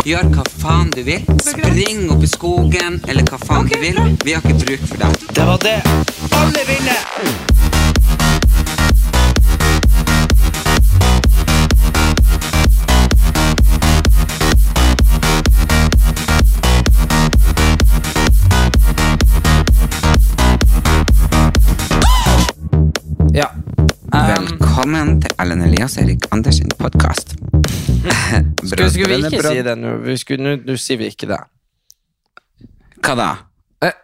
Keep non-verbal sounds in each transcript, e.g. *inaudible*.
Gjør hva faen du vil. Spring opp i skogen, eller hva faen du vil. Vi har ikke bruk for deg. Det var det. Alle vinner! Ja. Um, Velkommen til Ellen Elias Erik Andersen podkast. *laughs* skulle, skulle vi ikke si det nå? Vi skulle- Nå sier vi ikke det. Hva da? Eh,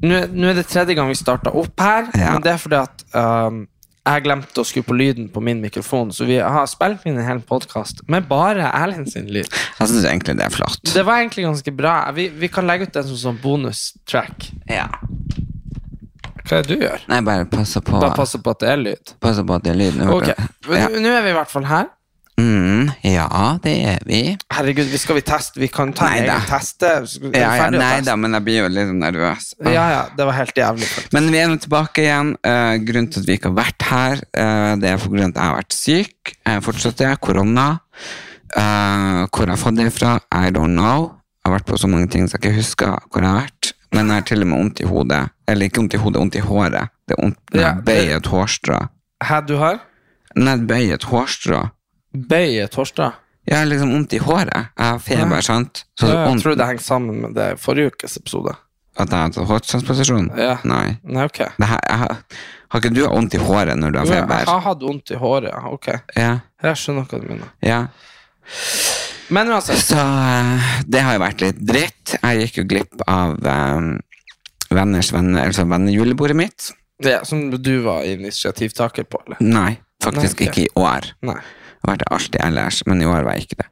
Nå er det tredje gang vi starter opp her, Ja. men det er fordi at um, jeg glemte å skru på lyden på min mikrofon, så vi har spilt inn en hel podkast med bare Erlend sin lyd. Jeg syns egentlig det er flott. Det var egentlig ganske bra. Vi, vi kan legge ut den som sånn bonustrack. Ja. Hva er det du gjør? Nei, bare passe på, Bare passer på at det er lyd. Passer på at det er lyd. Nå okay. Ja. Nå er vi i hvert fall her. Mm, ja, det er vi. Herregud, vi skal vi teste? Vi kan ta en egen teste. Ja, ja, nei teste? da, men jeg blir jo litt nervøs. Ja, ja, det var helt jævlig. Men vi er nå tilbake igjen. Uh, grunnen til at vi ikke har vært her, uh, det er for grunn at jeg har vært syk. Jeg er fortsatt det. Korona. Uh, hvor jeg har fått det fra, I don't know. Jeg har vært på så mange ting så jeg ikke husker hvor jeg har vært. Men jeg har til og med vondt i hodet. Eller ikke vondt i hodet, vondt i håret. Det er vondt når jeg bøyer et hårstrå. Hæ, du har? Når jeg bøyer et hårstrå Bøye torsdag. Jeg har liksom vondt i håret. Jeg har feber, Ja. sant? Så Ja, jeg tror det henger sammen med det forrige ukes episode. at jeg har tatt hårtransplantasjon? Ja. Nei. Nei, ok. Det her, jeg har, har ikke du vondt i håret når du har Jo, Jeg feber? har hatt vondt i håret, ja. ok. Ja. Jeg skjønner hva du mener. ja. Men uansett, Så eh, det har jo vært litt dritt. Jeg gikk jo glipp av eh, venners venner, altså vennejulebordet mitt. det er som du var initiativtaker på, eller? Nei, faktisk Nei, ok. ikke i år. Nei. Jeg har vært det alltid ellers, men i år var jeg ikke det.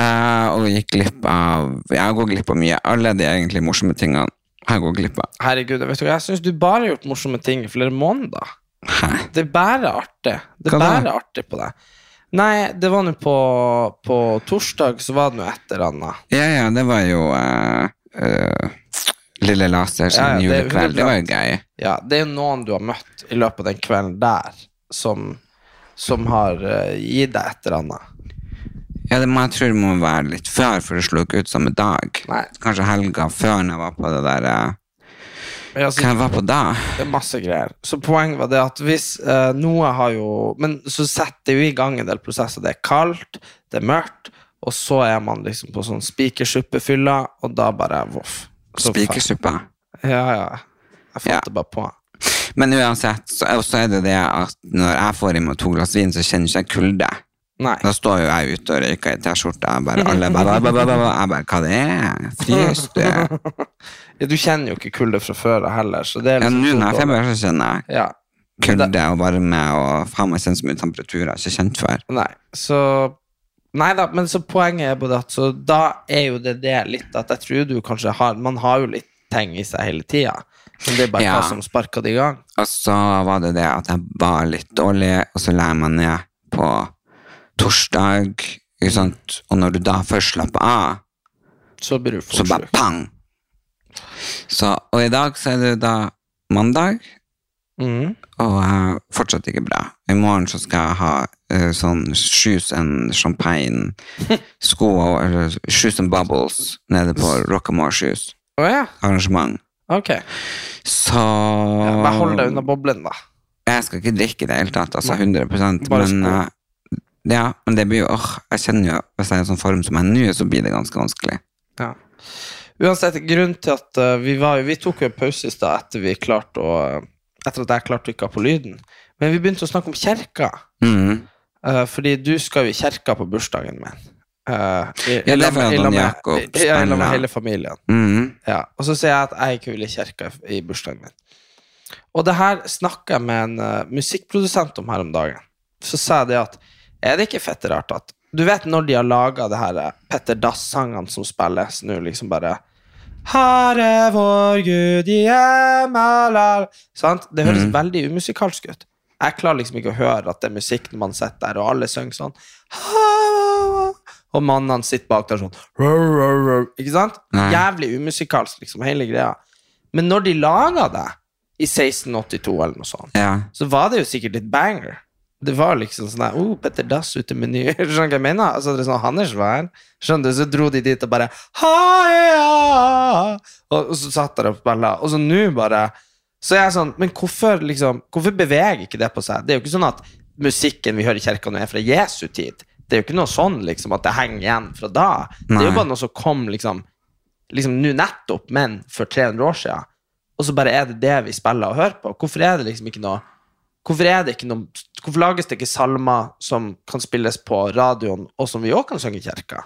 Uh, og gikk glipp av Jeg går glipp av mye. Alle de egentlig morsomme tingene har jeg gått glipp av. Herregud, vet du hva, jeg syns du bare har gjort morsomme ting i flere måneder. Hæ? Det er bare artig. Det er bare artig på deg. Nei, det var nå på, på torsdag, så var det noe et eller annet. Ja, ja, det var jo uh, uh, Lille Laser sin Ja, ja, det julekveld. Det var jo gøy. Ja, det er jo noen du har møtt i løpet av den kvelden der, som, som har eh, gitt deg et eller annet. Ja, det må, jeg tror det må være litt før, for å slukke ut samme dag. Nei. Kanskje helga før når jeg var på det der eh, Ja, så, Hva jeg var på da? det er masse greier. Så poenget var det at hvis eh, noe har jo Men så setter det jo i gang en del prosesser. Det er kaldt, det er mørkt, og så er man liksom på sånn spikersupefylla, og da bare voff. Spikersuppa. Ja, ja. Jeg fant Ja. det bare på. Men uansett, så, så er det det at når jeg får i meg to glass vin, så kjenner ikke jeg kulde. Nei. Da står jo jeg ute og røyker i T-skjorta. jeg bare alle bare, bare, bare, bare, Jeg bare Hva det er? Fryser du? *laughs* Ja, du kjenner jo ikke kulde fra før av heller, så det er Ja, liksom nå når jeg feber, så kjenner jeg Ja. kulde og varme og faen meg kjenner så mye temperatur jeg ikke kjent før. Nei, så Nei da, men så poenget er både at Så da er jo det det litt at jeg tror du kanskje har Man har jo litt ting i seg hele tida, men det er bare Ja. hva som sparka det i gang. Og så var det det at jeg var litt dårlig, og så la jeg meg ned på torsdag, ikke sant? og når du da først slapper av, Så blir du så bare pang! Så, og i dag så er det da mandag, mm. og eh, fortsatt ikke bra. I morgen så skal jeg ha uh, sånn shoes and champagne, *laughs* sko og eller, shoes and bubbles nede på Rockamore Shoes. Oh, ja, Arrangement. Ok. Så Ja, Men hold deg unna boblen, da. Jeg skal ikke drikke i det hele tatt, altså 100 Bare men, eh, ja, men det blir jo åh, Jeg kjenner jo Hvis jeg er i sånn form som jeg er nå, så blir det ganske vanskelig. Ja. Uansett, grunnen til at uh, vi var jo Vi tok jo en pause i stad etter vi klarte å Etter at jeg klarte å ikke ha på lyden. Men vi begynte å snakke om kjerka. Mm. Uh, fordi du skal jo i kjerka på bursdagen min. Eh, i, Ja, det var Jakob ja, med hele familien. Mhm. Ja. Og så sier jeg at jeg ikke vil i kirka i bursdagen min. Og det her snakka jeg med en uh, musikkprodusent om her om dagen. Så sa jeg det at er det ikke fett rart at Du vet når de har laga det her eh, Petter Dass-sangene som spilles nå, liksom bare Herre vår Gud i himmelen Sant? Det høres veldig umusikalsk ut. Jeg klarer liksom ikke å høre at det er musikk når man sitter der, og alle synger sånn Og mannene sitter bak der sånn Ikke sant? Nei. Jævlig umusikalsk, liksom, hele greia. Men når de laga det i 1682 eller noe sånt, Ja. så var det jo sikkert litt banger. Det var liksom sånn der, oh, Petter Dass ute med ny *laughs* Skjønner du hva jeg mener? Altså, det er sånn, han er svær. Skjønner du? Så dro de dit og bare Og, og så satt der og spilla. Og så nå bare Så jeg er sånn Men hvorfor liksom Hvorfor beveger ikke det på seg? Det er jo ikke sånn at musikken vi hører i kirka nå, er fra Jesu tid. Det er jo ikke noe sånn liksom at det henger igjen fra da. Det er jo bare noe som kom liksom Liksom nå nettopp, men for 300 år siden. Og så bare er det det vi spiller og hører på. Hvorfor er det liksom ikke noe Hvorfor er det ikke noe Hvorfor lages det ikke salmer som kan spilles på radioen, og som vi òg kan synge i kirka?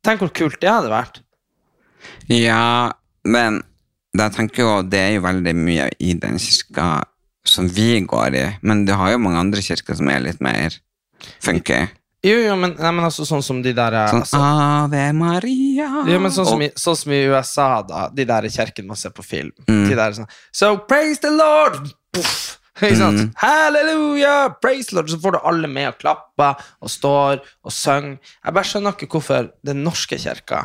Tenk hvor kult det hadde vært. Ja, men jeg tenker jo det er jo veldig mye i den kirka som vi går i, men du har jo mange andre kirker som er litt mer funky. Jo, jo, men, nei, men altså sånn som de der Sånn altså, Ave Maria. jo, men sånn, som i, sånn som i USA, da. De der kirkene man ser på film. Mm. De der sånn So praise the Lord! Puff. *laughs* Ikke sant? Mm. Halleluja! Praise the Lord! Så får du alle med og klapper og står og synger. Jeg bare skjønner ikke hvorfor den norske kirka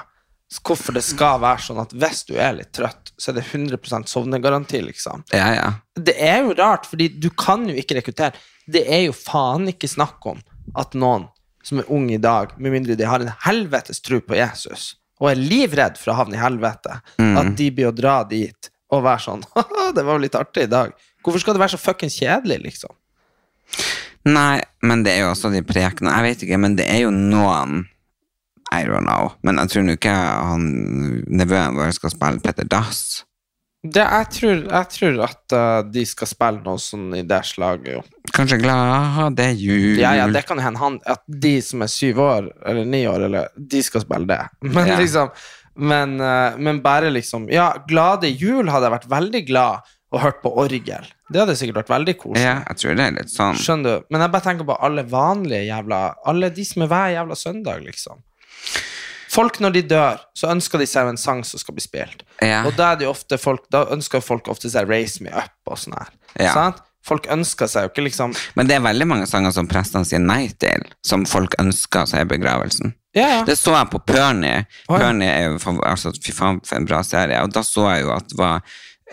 Hvorfor det skal være sånn at hvis du er litt trøtt, så er det 100 sovnegaranti, liksom. Ja, ja. Det er jo rart, fordi du kan jo ikke rekruttere. Det er jo faen ikke snakk om at noen som er unge i dag, med mindre de har en helvetes tro på Jesus, og er livredd for å havne i helvete, at de blir å dra dit og være sånn *laughs* «Haha, det var jo litt artig i dag. Hvorfor skal det være så fuckings kjedelig, liksom? Nei, men det er jo også de prekene. Jeg vet ikke, men det er jo noen I don't know. Men jeg tror nå ikke han nevøen vår skal spille Petter Dass. Det, jeg, tror, jeg tror at uh, de skal spille noe sånn i det slaget, jo. Kanskje glad det er jul. Ja, ja, det kan hende han, at de som er syv år, eller ni år, eller, de skal spille det. *laughs* Men Ja. liksom men, uh, men bare liksom Ja, Glade jul hadde jeg vært veldig glad og hørt på orgel. Det hadde sikkert vært veldig koselig. Ja, jeg tror det er litt sånn. Skjønner du? Men jeg bare tenker på alle vanlige jævla Alle de som er hver jævla søndag, liksom. Folk, når de dør, så ønsker de seg en sang som skal bli spilt. Ja. Og da, er det jo ofte folk, da ønsker folk ofte seg 'Raise Me Up' og sånn her. Ja. Sant? Folk ønsker seg jo ikke liksom Men det er veldig mange sanger som prestene sier nei til, som folk ønsker seg i begravelsen. Ja, ja. Det så jeg på Pernie. Oi. Pernie er jo fav- altså, fy faen for en bra serie. Og da så jeg jo at det var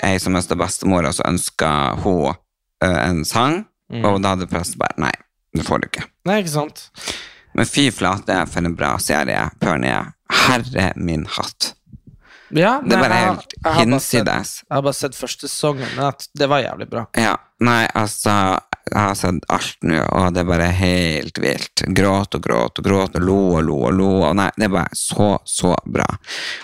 ei som mista bestemora, så ønska hun eh, en sang, Mm. og da hadde presten bare nei, det får du ikke. Nei, ikke sant? Men fy flate for en bra serie Pernie. Herre min hatt. Ja, Det bare helt hinsides. Jeg har bare sett første sesongen, det var jævlig bra. Ja, nei, altså Jeg har sett alt nå, og det er bare helt vilt. Gråt og gråt og gråt og lo og lo og lo. Og nei, det er bare så, så bra.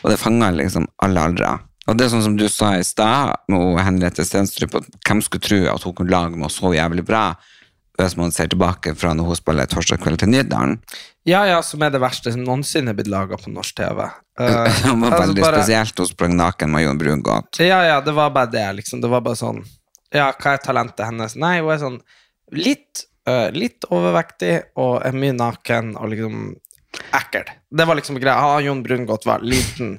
Og det fanger liksom alle aldre. Og det er sånn som du sa i stad, med Henriette Stenstrup, at hvem skulle tro at hun kunne lage noe så jævlig bra, hvis man ser tilbake fra når hun spiller Torsdag kveld til Nydalen? Ja, ja, som er det verste som noensinne er blitt laga på norsk TV. Uh, *laughs* Det var altså veldig bare- spesielt hun sprang naken med Jon Brungot. Ja, ja, det var bare det, liksom. Det var bare sånn Ja, hva er talentet hennes? Nei, hun er sånn litt, uh, litt overvektig og er mye naken og liksom ekkel. Det var liksom greia. Ah, Jon Brungot var liten,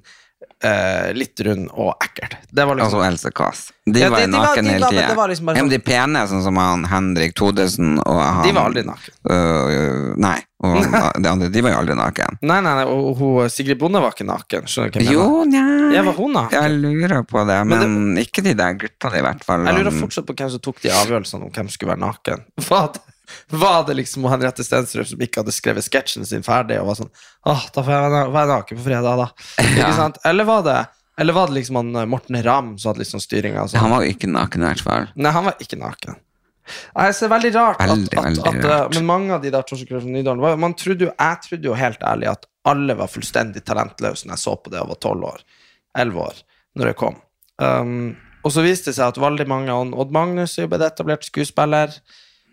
Uh, litt rund og ekkel. Det var liksom Altså Else Kåss. De Ja, var de- jo de naken de hele tida. det liksom Ja, sånn- de pene, sånn som han Henrik Thodesen og han De var aldri naken. Uh, nei. Og de andre, de var jo aldri naken. Nei, nei, nei, og hun, Sigrid Bonde var ikke naken. Skjønner du hva jeg mener? Jo, nei Jeg var hun naken? Jeg lurer på det, men, ikke de der guttene, i hvert fall. Jeg lurer fortsatt på hvem som tok de avgjørelsene om hvem som skulle være naken. Var det, var det liksom Henriette Stensrud som ikke hadde skrevet sketsjen sin ferdig og var sånn Åh, da får jeg være naken på fredag, da. *laughs* Ikke sant? Eller var det Eller var det liksom han eh, Morten Ramm som hadde liksom styringa? Han var jo ikke naken, i hvert fall. Nei, han var ikke naken. Nei, så det er veldig rart Veldig, at, at, veldig at, rart. Men mange av de der Nydalen man trodde jo, Jeg trodde jo helt ærlig at alle var fullstendig talentløse når jeg så på det og var tolv år. Elleve år. Når jeg kom. Um, og så viste det seg at veldig mange Odd Magnus er jo blitt etablert skuespiller.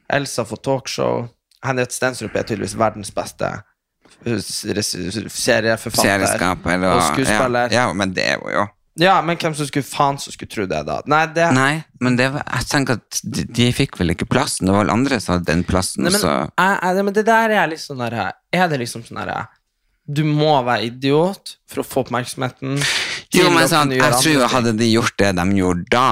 Elsa får talkshow. Henriette Stensrup er tydeligvis verdens beste uh, serieforfatter Serieskaper og og skuespiller. Ja, ja, men det er jo. Ja, men hvem som skulle faen som skulle tro det, da? Nei, det Nei, men det var, jeg tenker at de, de fikk vel ikke plassen. Det var vel andre som hadde den plassen. Nei, men, så jeg, jeg, men det der er litt sånn derre Er det liksom sånn derre Du må være idiot for å få oppmerksomheten. Jo, men sånn, jeg tror andre hadde de gjort det de gjorde da,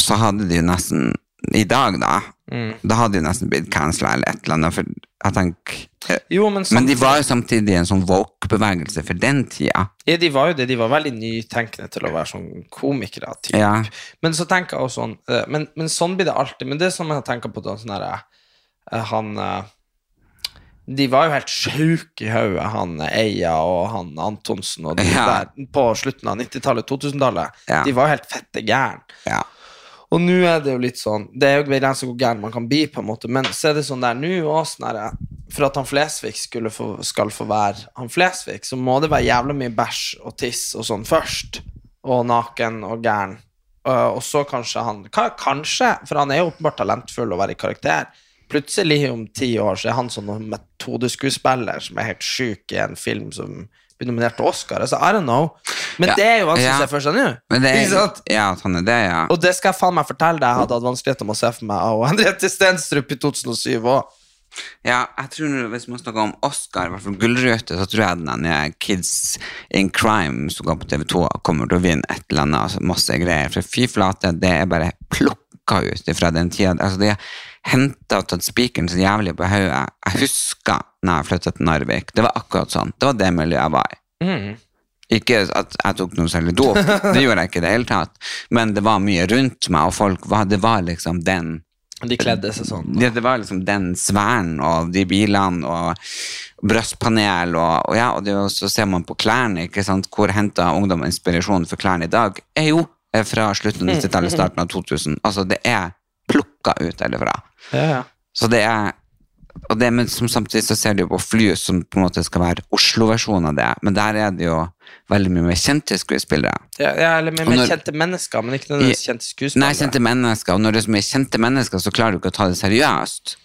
så hadde de nesten I dag, da. Mm. Da hadde de nesten blitt cancela eller et eller annet. For jeg tenker Jo, men, Men de var jo samtidig en sånn woke-bevegelse for den tida. Ja, de var jo det. De var veldig nytenkende til å være sånn komikere. Typ. Ja. Men så tenker jeg også sånn eh, men, men sånn blir det alltid. Men det som jeg tenker på da, sånn her, eh, Han eh, De var jo helt sjuke i hodet, han eh, Eia og han Antonsen og de Ja. der på slutten av 90-tallet, 2000-tallet. Ja. De var jo helt fette gærne. ja. Og nå er det jo litt sånn Det er jo begrenset hvor gæren man kan bli, på en måte, men så er det sånn der nå også, sånn For at han Flesvig få, skal få være han Flesvig, så må det være jævla mye bæsj og tiss og sånn først. Og naken og gæren. Uh, og så kanskje han Kanskje, for han er jo åpenbart talentfull og være i karakter. Plutselig om ti år så er han sånn metodeskuespiller som er helt sjuk i en film som blir nominert til Oscar. Altså, I don't know. Men Ja. det er jo vanskelig Ja. å se for seg nå. Det er, ja, er det, ja. Og det skal jeg faen meg fortelle deg, jeg hadde hatt vanskeligheter med å se for meg og *laughs* Henriette Stenstrup i 2007 òg. Ja, jeg tror Hvis man snakker om Oscar, i hvert fall Gullrute, så tror jeg den Kids in Crime som går på TV2, kommer til å vinne et eller annet. Altså masse greier. For fy flate, det er bare plukka ut fra den tida. Altså, de henta og tatt spikeren så jævlig på hodet. Jeg husker når jeg flytta til Narvik. Det var akkurat sånn. Det var det miljøet jeg var i. Ikke at jeg tok noe særlig dop, det gjorde jeg ikke i det hele tatt. Men det var mye rundt meg, og folk var, det var liksom den De kledde seg sånn. det, det var liksom den sfæren og de bilene og brøstpanel og, og ja, og det, så ser man på klærne, ikke sant, hvor henter ungdom inspirasjon for klærne i dag, er jo fra slutten av 90-tallet, starten av 2000. Altså, det er plukka ut herfra. Ja, ja. Så det er og det, men som samtidig så ser du på fly som på en måte skal være Oslo-versjonen av det, men der er det jo veldig mye mer kjente skuespillere. Ja, ja, eller mer, kjente mennesker, men ikke nødvendigvis kjente skuespillere. Nei, kjente mennesker, og når det er så mye kjente mennesker, så klarer du ikke å ta det seriøst.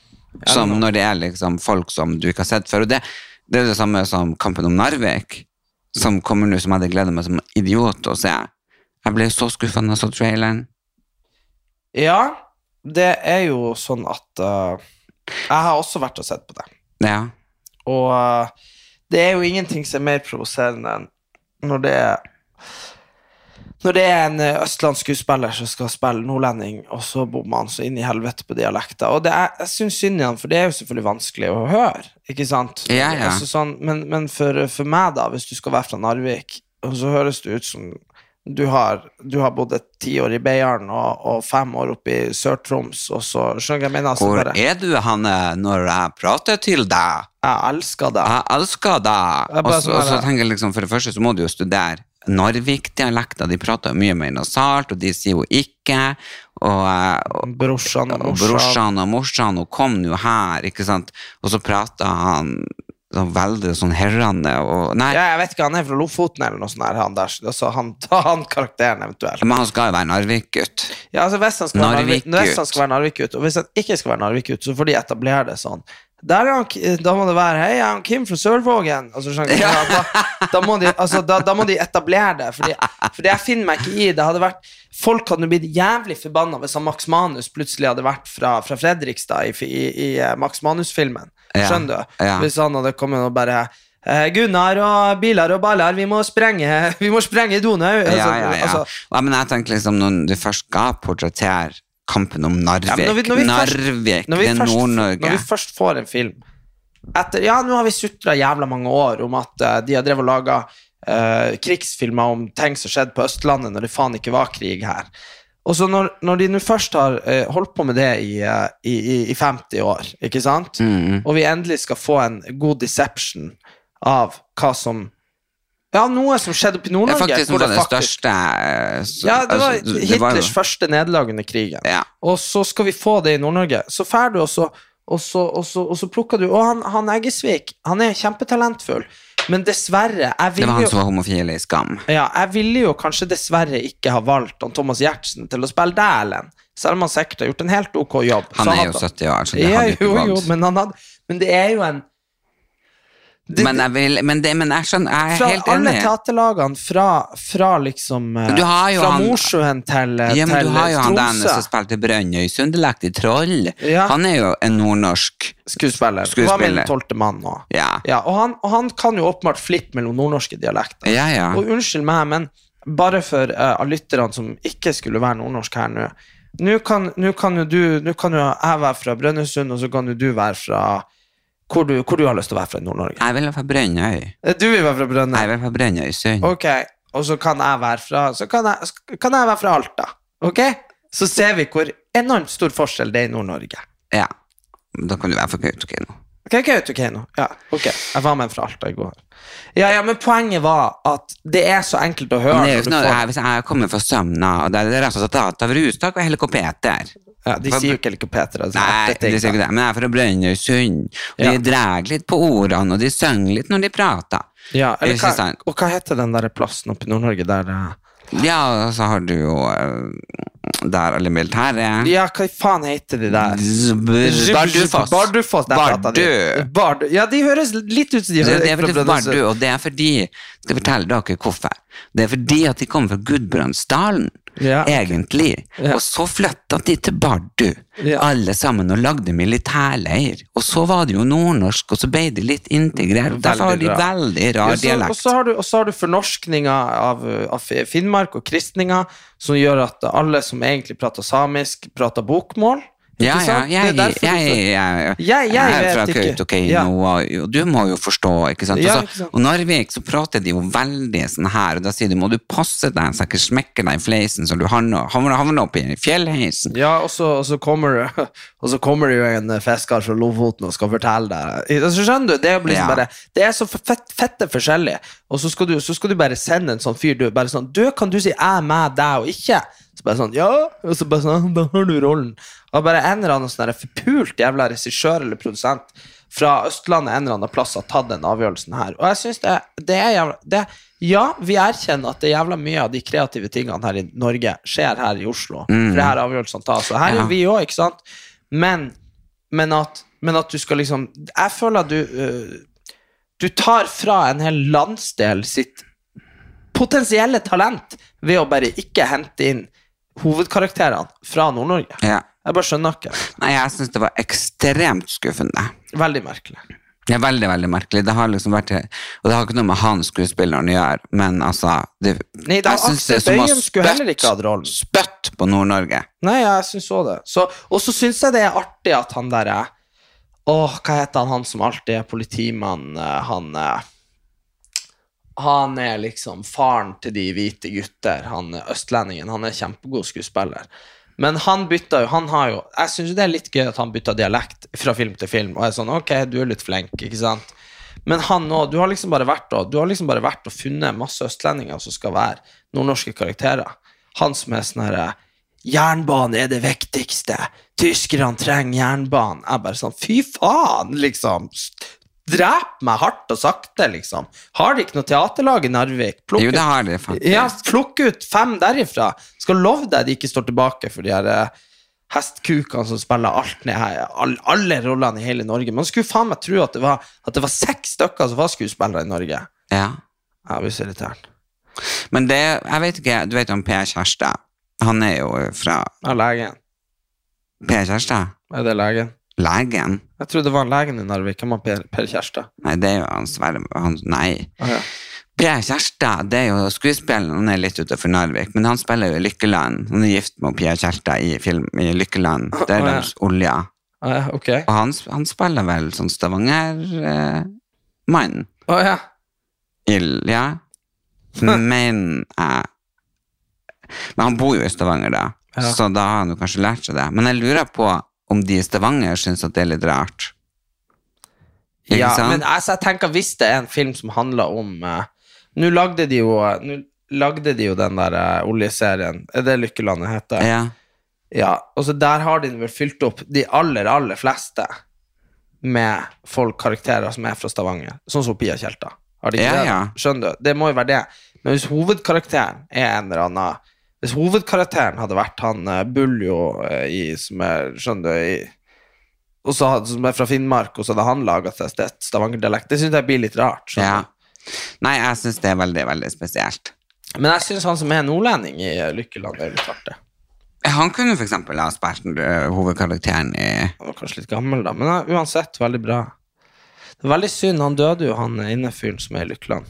Som når det er liksom folk som du ikke har sett før. Og det, det er det samme som Kampen om Narvik, som kommer nå, som jeg hadde gledet meg som idiot å se. Jeg ble så skuffa da jeg så traileren. Ja, det er jo sånn at uh, Jeg har også vært og sett på det. Ja. Og uh, det er jo ingenting som er mer provoserende enn når det er når det er en østlandsk skuespiller som skal spille nordlending, og så bommer han så inn i helvete på dialekter. Og det er, jeg syns synd i han, for det er jo selvfølgelig vanskelig å høre. Ikke sant? Ja, ja. Altså, sånn, men men for, for meg, da, hvis du skal være fra Narvik, så høres det ut som du har, du har bodd et tiår i Beiarn og, og fem år oppe i Sør-Troms, og så skjønner jeg mener? Altså, Hvor bare, er du, Hanne, når jeg prater til deg? jeg elsker deg. Jeg elsker deg. Og så tenker jeg liksom, for det første så må du jo studere Narvik-dialekter. De prater jo mye mer nasalt, og de sier jo ikke. Og, og, Brorsan og og morsan. brorsan og morsan, og kom nå her, ikke sant? Og så prater han sånn veldig sånn herrende, og nei, Ja, jeg vet ikke, han er fra Lofoten eller noe sånt her, han der. Altså, han, han karakteren eventuelt. men han skal jo være Narvik-gutt. Ja, altså hvis han skal Narvik- være Narvik-gutt, og hvis han ikke skal være Narvik-gutt, så får de etablere det sånn. Han, da må det være Hei, jeg er Kim fra Sørvågen. Altså, ja, da, da, må de, altså, da, da må de etablere det. Fordi, fordi jeg finner meg ikke i det. Hadde vært, folk hadde blitt jævlig forbanna hvis han Max Manus plutselig hadde vært fra, fra Fredrikstad i, i, i eh, Max Manus-filmen. Ja, Skjønner du? ja. Hvis han hadde kommet og bare eh, Gunnar og biler og baller, vi må sprenge *laughs* Vi må sprenge Donau. Ja, Altså, ja, ja. altså, ja, men jeg tenker liksom, når du først skal portrettere kampen om Narvik, Ja, når vi- når vi Narvik, først, det Nord-Norge. Når vi først får en film etter, Ja, nå har vi sutra jævla mange år om at uh, de har drevet og laga krigsfilmer om ting som skjedde på Østlandet når det faen ikke var krig her. Og så når, når de nå først har eh, holdt på med det i, eh, i, i, i 50 år, ikke sant, Mm. og vi endelig skal få en god deception av hva som Ja, noe som skjedde oppe i Det er Nord-Norge. faktisk noe av det faktisk- største eh, så- Ja, det var altså, det var Hitlers første nederlag under krigen. Ja. Og så skal vi få det i Nord-Norge. Så drar du, og så, og, så, og, så, og så plukker du Og han, han Eggesvik, han er kjempetalentfull, men dessverre Det var han som var homofil i Skam. ja, jeg ville jo kanskje dessverre ikke ha valgt han Thomas Giertsen til å spille Dælen, selv om han sikkert har gjort en helt ok jobb. Han er jo 70 år, så det hadde ikke gått. men, men det er jo en Det- men, jeg vil, men, det, men jeg skjønner, jeg er Fra helt alle enig. teaterlagene, fra, fra liksom eh, Fra han- Mosjøen til, Tromsø. Ja, men du har jo han der Tromsø. som spilte sunderlekt i troll. Ja. Han er jo en nordnorsk Skuespiller. Skuespiller. Var min tolvte mann nå. Ja. Ja, og, han, og han kan jo åpenbart flippe mellom nordnorske dialekter. Ja, ja. Og unnskyld meg, men bare for uh, lytterne som ikke skulle være nordnorsk her nå nå kan jo du Nå kan jo jeg være fra Brønnøysund, og så kan jo du være fra hvor du, hvor du har lyst til å være fra i Nord-Norge. Jeg vil være fra Brønnøy. Eh, Du vil være fra Brønnøy? Jeg vil være fra Brønnøysund. Ok, og så kan jeg være fra Så kan jeg, kan jeg være fra Alta. Ok? Så ser vi hvor enormt stor forskjell det er i Nord-Norge. Ja. Da kan du være fra Kautokeino. Ok, Kautokeino. Ja, ok. Jeg var med fra Alta i går. Ja, ja, men poenget var at det er så enkelt å høre. Men det er jo sånn, får- hvis jeg kommer fra Sømna, og det er rett og slett at av Rustak og helikopter ja, de sier jo ikke helikopter. Altså, Nei, de sier ikke det, men jeg er fra Brønnøysund. Og Ja. de drar litt på ordene, og de synger litt når de prater. Ja, eller hva, og hva heter den der plassen oppe i Nord-Norge der eh, Ja, så har du jo eh, der alle militære Ja, hva faen heter de der? Bardufoss. Bardufoss. Bardu. Bardu. Ja, de høres litt ut som de høres det er Bardu, og det er fordi Skal fortelle dere hvorfor. Det er fordi at de kommer fra Gudbrandsdalen, Ja, egentlig. Ja. Og så flytta de til Bardu, Ja. alle sammen, og lagde militærleir. Og så var det jo nordnorsk, og så ble de litt integrert. Derfor har de veldig rar så- Og dialekt. så har du, og så har du fornorskninga av, av Finnmark og kristninga, som gjør at alle som egentlig prater samisk, prater bokmål. Ja, ja, jeg, er jeg, jeg, Jeg- er fra. Kautokeino, og og du må jo forstå, ikke sant? Og, Ja, så, ikke og Narvik så prater de jo veldig sånn her, og da sier de må du passe deg så jeg ikke smekker deg i fleisen så du havner havner- havner opp i fjellheisen. Ja, og så, og, så kommer, du *laughs* og så kommer det jo en fisker fra Lofoten og skal fortelle deg altså, Skjønner du? Det er, liksom Ja. bare, det er så fett, fette forskjellig. Og så skal, du, så skal du bare sende en sånn fyr du, bare sånn, du, Kan du si 'jeg, meg, deg' og ikke? Så bare sånn, ja Og så bare sånn, da har du rollen. Og bare en eller annen sånn forpult jævla regissør eller produsent fra Østlandet en eller annen plass har tatt den avgjørelsen her. Og jeg synes det, det er jævla det, Ja, vi erkjenner at det er jævla mye av de kreative tingene her i Norge skjer her i Oslo. For det her avgjørelsene tas. Og her Ja. er vi òg, ikke sant? Men, men, at, men at du skal liksom Jeg føler at du uh, Du tar fra en hel landsdel sitt potensielle talent ved å bare ikke hente inn hovedkarakterene fra Nord-Norge. Ja. Jeg bare skjønner ikke. Nei, jeg syns det var ekstremt skuffende. Veldig merkelig. Det er veldig, veldig merkelig. Det har liksom vært Og det har ikke noe med han skuespilleren å gjøre, men altså det, Nei, da, jeg Aksel det er som å ikke hatt rollen. Spytt på Nord-Norge. Nei, jeg syns òg det. Så, og så syns jeg det er artig at han derre Åh, hva heter han, han som alltid er politimann? eh, Han eh, Han er liksom faren til de hvite gutter. Han er østlendingen. Han er kjempegod skuespiller. Men han bytta jo Han har jo Jeg syns det er litt gøy at han bytta dialekt fra film til film. Og er sånn Ok, du er litt flink, ikke sant? Men han òg Du har liksom bare vært og Du har liksom bare vært og funnet masse østlendinger som skal være nordnorske karakterer. Han som er sånn herre Jernbane er det viktigste. Tyskerne trenger jernbanen. Jeg bare sånn Fy faen, liksom. Drep meg hardt og sakte, liksom. Har de ikke noe teaterlag i Narvik? Plukk Jo, det har de faktisk. ja, plukk ut fem derifra. Skal love deg de ikke står tilbake for de her eh, hestkukene som spiller alt ned her, all, alle rollene i hele Norge. Man skulle faen meg tro at det var, at det var seks stykker som var skuespillere i Norge. Ja. Jeg blir så irritert. Men det Jeg vet ikke, du vet om Per Kjærstad? Han er jo fra Ja, legen. Per Kjærstad? Er det legen? Legen? Jeg trodde det var legen i Narvik. Hvem var Per, per Kjærstad? Nei, det er jo han Sverre han, Nei. Ah, ja. Per Kjærstad det er jo skuespilleren, han er litt utenfor Narvik, men han spiller jo i Lykkeland. Han er gift med Per Kjærstad i, film, i Lykkeland. Det er ja. deres olja. Ah, ja, okay. Og han, han spiller vel sånn Stavanger-mann. Å ja. Ild, ja. Men jeg Men han bor jo i Stavanger, da, Ja. så da har han jo kanskje lært seg det. Men jeg lurer på om de i Stavanger syns at det er litt rart. Ikke ja sant? men altså, jeg tenker hvis det er en film som handler om uh, Nå lagde de jo Nå lagde de jo den der uh, oljeserien. Er det Lykkelandet heter? ja. Ja, og så der har de vel fylt opp de aller, aller fleste med folk, karakterer som er fra Stavanger. Sånn som Pia Tjelta. Har de ikke Ja, det? ja. Skjønner du? Det må jo være det. Men hvis hovedkarakteren er en eller annen Hvis hovedkarakteren hadde vært han uh, Buljo eh, i som er Skjønner du? I, og så hadde, som er fra Finnmark, og så hadde han laga seg Stavanger-dialekt. Det syns jeg blir litt rart. skjønner Ja. Nei, jeg syns det er veldig, veldig spesielt. Men jeg syns han som er nordlending i eh, Lykkeland, er litt artig. Han kunne eksempel ha spilt eh, hovedkarakteren i Han var kanskje litt gammel, da, men eh, uansett veldig bra. Det er veldig synd, han døde jo, han innefyren som er i Lykkeland.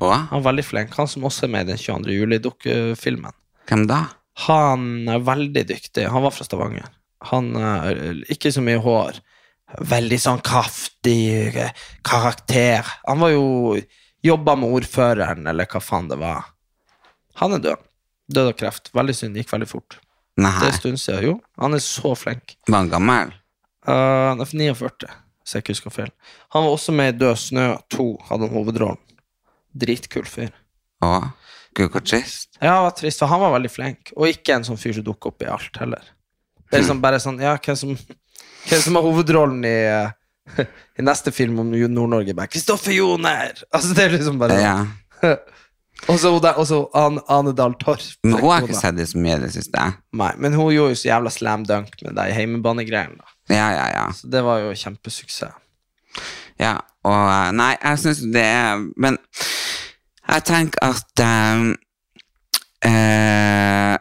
Hva? Han var veldig flink, han som også er med i den 22. juli-dukkefilmen. Hvem da? Han er veldig dyktig. Han var fra Stavanger. Han er Ikke så mye hår. Veldig sånn kraftig eh, karakter. Han var jo Jobba med ordføreren, eller hva faen det var. Han er død. Død av kreft. Veldig synd. Gikk veldig fort. Det Nei, er en stund siden. Jo, han er så flink. var han gammel? Uh, han er 49, hvis jeg ikke husker feil. Han var også med i Død snø 2, hadde han hovedrollen. Dritkul fyr. Å? Gud, hvor trist. Ja, det var trist, for han var veldig flink, og ikke en sånn fyr som dukker opp i alt heller. Det er liksom bare sånn, ja, hvem som, hvem som har hovedrollen i, eh, *laughs* i neste film om Nord-Norge? bare, Kristoffer Joner! Altså, det er liksom bare Ja. *laughs* Og så Ane, Dahl Torp. Men hun har ikke sett det så mye i det siste. Nei, men hun gjorde jo så jævla slam dunk med de heimebanegreiene. Ja, ja, ja. Så det var jo kjempesuksess. Ja, og eh, Nei, jeg syns det er Men jeg tenker at um, uh,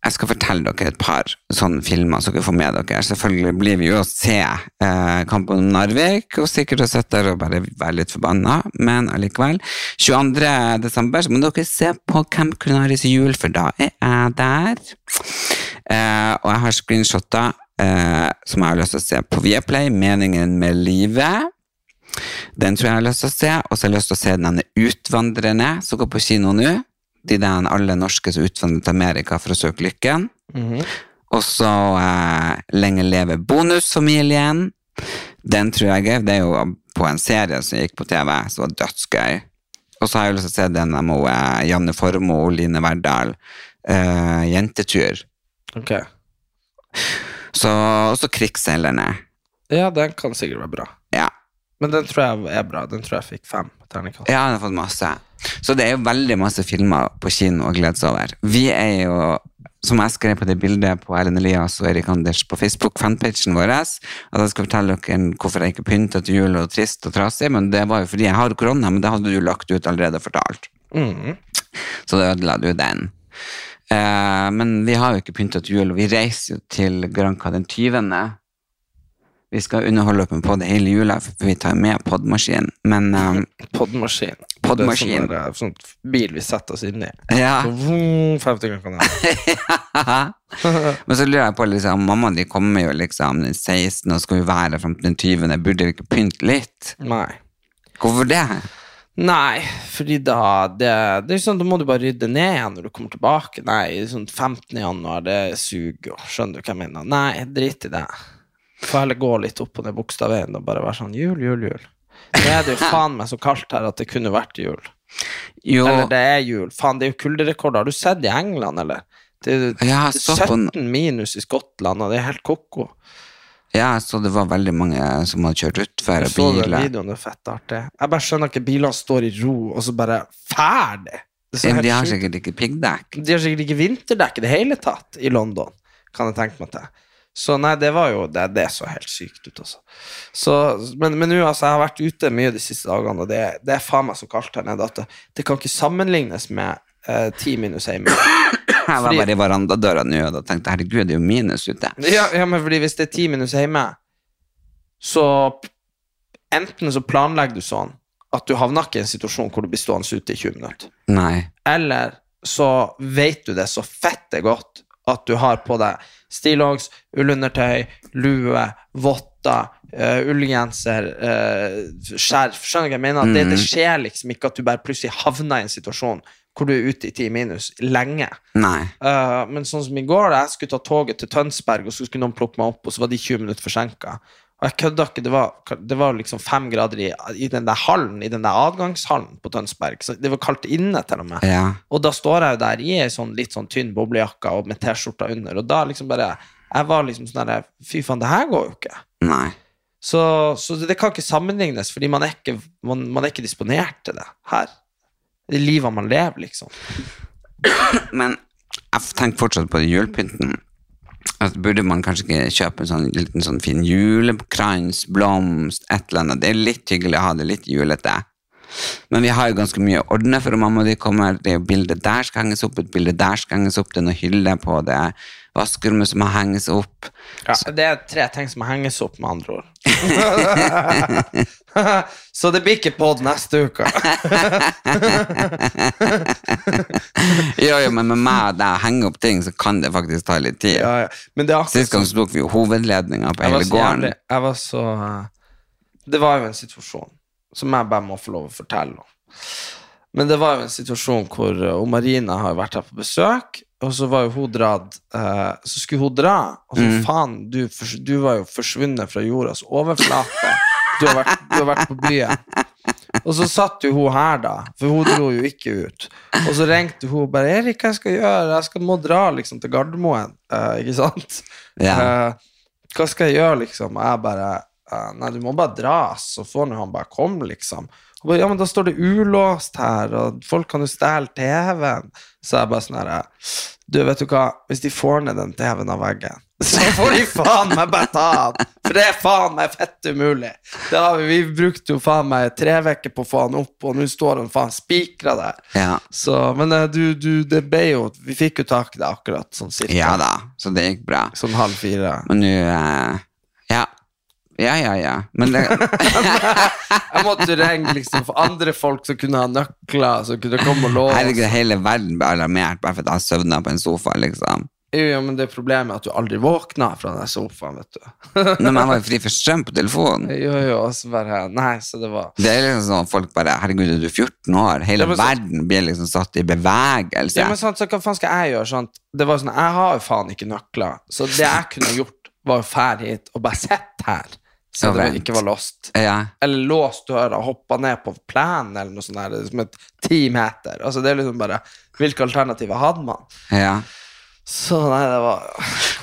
Jeg skal fortelle dere et par sånne filmer så dere får med dere. Selvfølgelig blir vi jo å se eh, Kampen om Narvik, og sikkert å sitte der og bare være litt forbanna, men allikevel. 22. desember så må dere se på Camp Culinaris jul, for da er jeg der. Eh, og jeg har screenshotter eh, som jeg har lyst til å se på Viaplay, Meningen med livet. Den tror jeg jeg har lyst til å se, og så har jeg lyst til å se denne Utvandrerne, som går på kino nå. De der alle norske som utvandret til Amerika for å søke lykken. Og så eh, Lenge leve bonusfamilien. Den tror jeg er gøy. Det er jo på en serie som gikk på TV, som var dødsgøy. Og så har jeg lyst til å se den med eh, Janne Formoe og Line Verdal. Eh, jentetur. Okay. Så, og så Krigsseilerne. Ja, den kan sikkert være bra. Men den tror jeg er bra. Den tror jeg fikk fem terningkast. Ja, den har fått masse. Så det er jo veldig masse filmer på kino å glede seg over. Vi er jo, som jeg skrev på det bildet på Erlend Elias og Erik Anders på Facebook-fanpagen vår, at jeg skal fortelle dere hvorfor jeg ikke pynta til jul og trist og trasig, men det var jo fordi jeg har korona, men det hadde du lagt ut allerede og fortalt. Mm. Så da ødela du den. Eh, men vi har jo ikke pynta til jul, og vi reiser jo til Granca den 20. Vi skal underholde dere på det hele jula, for vi tar med podmaskin. Men um, *laughs* Podmaskin. Podmaskin. Det er sånn, sånn bil vi setter oss inn i. ja. Så, vroom, 50 kroner kan. Men så lurer jeg på, liksom, mamma de kommer jo liksom den 16. og skal jo være frem til den 20. Burde vi ikke pynte litt? Nei. Hvorfor det? Nei, fordi da det, det er sånn, Da må du bare rydde ned igjen når du kommer tilbake. Nei, sånn 15. januar, det suger. jo. Skjønner du hva jeg mener? Nei, drit i det. Får heller gå litt opp på den bokstavveien og bare være sånn jul, jul, jul. Nå er det jo faen meg så kaldt her at det kunne vært jul. Jo, Eller det er jul. Faen, det er jo kulderekorder. Har du sett i England, eller? Det er Ja, jeg så 17 minus i Skottland, og det er helt ko-ko. ja, så det var veldig mange som hadde kjørt utfor biler. så den videoen, det er fett artig. Jeg bare skjønner ikke bilene står i ro, og så bare ferdig. Det er Ja, de har sikkert ikke piggdekk. De har sikkert ikke vinterdekk i det hele tatt i London, kan jeg tenke meg til. Så nei, det var jo Det, det så helt sykt ut, altså. Så, men men nå, altså, jeg har vært ute mye de siste dagene, og det, det er faen meg så kaldt her nede at det, det kan ikke sammenlignes med eh, ti minus hjemme. Jeg var bare i verandadøra nå og tenkte herregud, det er jo minus ute. Ja, ja, men fordi hvis det er ti minus hjemme, så enten så planlegger du sånn at du havner ikke i en situasjon hvor du blir stående ute i 20 minutter. Nei. Eller så vet du det så fette godt at du har på deg stillongs, ullundertøy, lue, votter, uh, ullgenser, uh, skjerf. Skjønner du hva jeg mener? Mm. det, det skjer liksom ikke at du bare plutselig havner i en situasjon hvor du er ute i ti minus lenge. Nei. Uh, men sånn som i går, da jeg skulle ta toget til Tønsberg, og så skulle noen plukke meg opp, og så var de 20 minutter forsinka. Og jeg kødda ikke, det var, det var liksom fem grader i, i den der hallen, i den der adgangshallen på Tønsberg. Så det var kaldt inne, til og med. Ja. Og da står jeg jo der i ei sånn litt sånn tynn boblejakke og med T-skjorta under, og da liksom bare Jeg var liksom sånn der Fy faen, det her går jo ikke. Nei. Så, så det kan ikke sammenlignes, fordi man er ikke, man, man er ikke disponert til det her. Det livet man lever, liksom. Men jeg tenker fortsatt på julepynten. At burde man kanskje ikke kjøpe en sånn liten sånn fin julekrans, blomst, et eller annet. Det er litt hyggelig å ha det litt julete. Men vi har jo ganske mye å ordne for mamma og de kommer. Det er jo bildet der skal henges opp, et bilde der skal henges opp, det er noen hyller på det vaskerommet som må henges opp. Ja, det er tre ting som må henges opp, med andre ord. *laughs* Så det blir ikke pod neste uke. *laughs* Jo, jo, men med meg og deg henger opp ting, så kan det faktisk ta litt tid. Ja, ja. Men det akkurat Sist gang så tok vi jo hovedledninga på hele gården. jævlig Jeg var så eh, Det var jo en situasjon som jeg bare må få lov å fortelle om. Men det var jo en situasjon hvor uh, Marina har vært her på besøk, og så var jo hun dratt uh, Så skulle hun dra, og så Mm. faen, du, du var jo forsvunnet fra jordas overflate. Du har vært, du har vært på byen. Og så satt jo hun her, da, for hun dro jo ikke ut. Og så ringte hun og bare 'Erik, hva skal jeg gjøre? Jeg skal må dra liksom til Gardermoen.' Uh, ikke sant? Ja. Eh, hva skal jeg gjøre, liksom? Og jeg bare Nei, du må bare dra, så får nå han bare komme, liksom. Og bare, ja, men da står det ulåst her, og folk kan jo stjele TV-en. Så jeg bare sånn her Du, vet du hva, hvis de får ned den TV-en av veggen, *laughs* så får de faen meg bare ta den! For det er faen meg fett umulig. Det har vi, vi brukte jo faen meg tre uker på å få den opp, og nå står han faen spikra der. Ja. Så, men eh, du, du, det ble jo Vi fikk jo tak i det akkurat sånn cirka. ja da, så det gikk bra. Sånn halv fire. Men nå eh, Ja. Ja, ja, ja. Men det *laughs* Jeg måtte ringe liksom for andre folk som kunne ha nøkler, som kunne komme og låse. Herregud, hele verden ble alarmert bare for at jeg sovna på en sofa, liksom. Jo, men det er problemet er at du aldri våkna fra den sofaen, vet du. Når man var fri for strøm på telefonen. *laughs* Jo, jo, og så bare Nei, så det var Det er liksom sånn at folk bare Herregud, er du 14 år? Hele Ja, så- verden blir liksom satt i bevegelse. Ja, men sant, så hva faen skal jeg gjøre? Sant? Det var sånn, Jeg har jo faen ikke nøkler, så det jeg kunne gjort, var å dra hit og bare sitte her. Så det ikke var låst. ja. Eller låst døra hoppa ned på plenen eller noe sånt der, er som et ti meter. Altså, det er liksom bare Hvilke alternativer hadde man? ja. Så nei, det var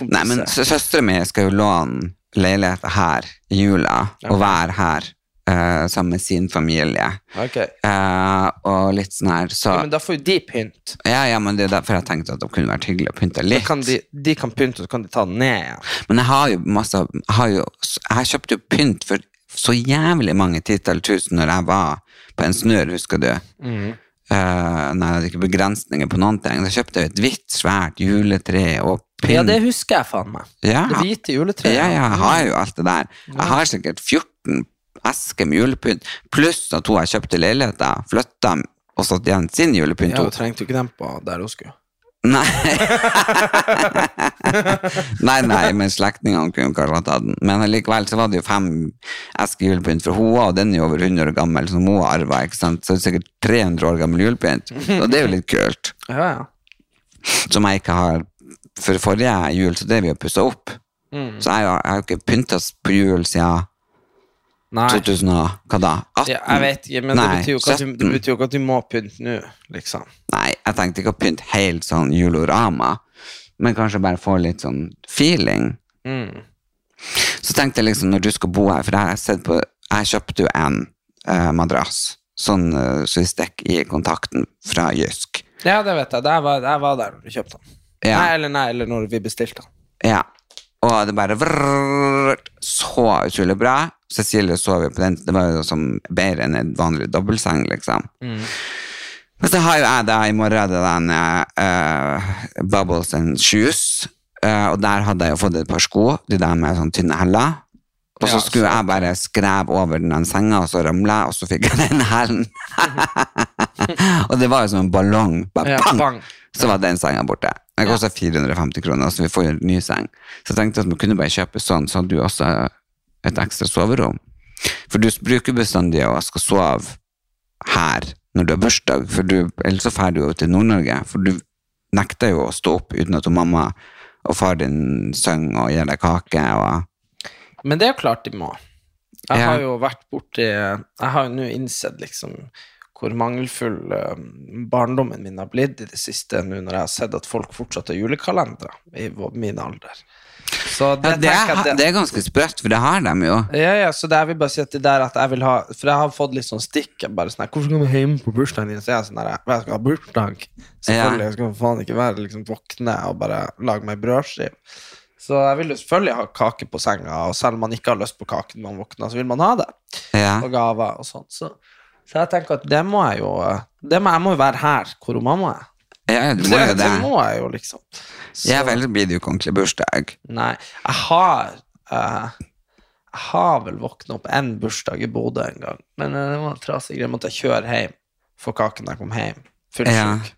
Nei, men søstera mi skal jo låne leiligheter her i jula, og være her eh, sammen med sin familie. Okay. Uh, og litt sånn her, så Ja, men da får jo de pynt. Ja, ja, men det er derfor jeg tenkte at det kunne vært hyggelig å pynte litt. kan de, de kan pynte, og så kan de ta den ned igjen. Men jeg har jo masse har jo Jeg kjøpte jo pynt for så jævlig mange titall tusen når jeg var på en snør, husker du? Mm. Uh, nei, det er ikke begrensninger på noen ting. Da kjøpte jeg et hvitt, svært juletre og pynt. Ja, det husker jeg faen meg. Ja. Det hvite juletreet. Ja, ja, jeg har jo alt det der. Jeg har sikkert 14 esker med julepynt, pluss at hun jeg kjøpte leiligheten, flytta og satt igjen sin julepynt. Ja, du trengte jo ikke dem på der hun skulle. Nei. *laughs* nei, nei, men slektningene kunne kanskje ha tatt den. Men likevel så var det jo fem esker julepynt For hun og den er jo over 100 år gammel, som hun har arva. Så det er sikkert 300 år gammel julepynt. Og det er jo litt kult. *laughs* Ja, ja. Som jeg ikke har For forrige jul, så det vi har pussa opp. Så jeg, har- jeg har ikke pynta på jul siden Nei. 2000 og hva da? 18? Ja, jeg vet ikke, men det, Nei, betyr du, det betyr jo ikke at du må pynte nå, liksom. Nei, jeg tenkte ikke å pynte helt sånn julorama, men kanskje bare få litt sånn feeling. Mm. Så tenkte jeg liksom, når du skal bo her, for jeg har sett på, jeg kjøpte jo en eh, madrass, sånn uh, så vi stikker i kontakten fra Jysk. Ja, det vet jeg. Jeg var der når du kjøpte den. Ja. Nei, eller nei, eller når vi bestilte den. Ja, og det bare vrrr, så utrolig bra. Cecilie sov jo på den, det var jo som bedre enn en vanlig dobbeltseng, liksom. Men så har jo jeg da i morgen den uh, Bubbles and Shoes, uh, og der hadde jeg jo fått et par sko, de der med sånn tynne heller. Og så skulle jeg bare skreve over den senga, og så ramla jeg, og så fikk jeg den hælen. og det var jo som en ballong. Bare Ja, bang. Så var den senga borte. Den kosta 450 kroner, så vi får en ny seng. Så jeg tenkte at man kunne bare kjøpe sånn, så hadde du også et ekstra soverom. For du bruker bestandig å skal sove her når du har bursdag, for du, ellers så drar du jo til Nord-Norge. For du nekter jo å stå opp uten at mamma og far din synger og gir deg kake. Og, Men det er jo klart de må. Jeg Ja. har jo vært borti Jeg har jo nå innsett liksom hvor mangelfull eh, barndommen min har blitt i det siste, nå når jeg har sett at folk fortsatt har julekalendere i min alder. Så det, ja, det, er, at det er ganske sprøtt, for det har de jo. Ja, ja, så det jeg vil bare si at det der at jeg vil ha For jeg har fått litt sånn stikk. jeg Bare sånn her, Hvorfor skal du hjem på bursdagen din? Så jeg er sånn her, jeg skal ha bursdag. Selvfølgelig. Jeg skal faen ikke være liksom våkne og bare lage meg brødskive. Så jeg vil jo selvfølgelig ha kake på senga, og selv om man ikke har lyst på kake når man våkner, så vil man ha det. Ja. Og gaver og sånn. Så, så jeg tenker at det må jeg jo det må, Jeg må jo være her hvor mamma er. ja, du må Det, jo det det. må jeg jo, liksom. Så, Jeg vel, blir det jo ikke ordentlig bursdag. Nei, jeg har uh, Jeg har vel våkna opp en bursdag i Bodø en gang, men eh, det var en trasig greie. Måtte jeg kjøre hjem for kaken da jeg kom hjem. Fullsjuk.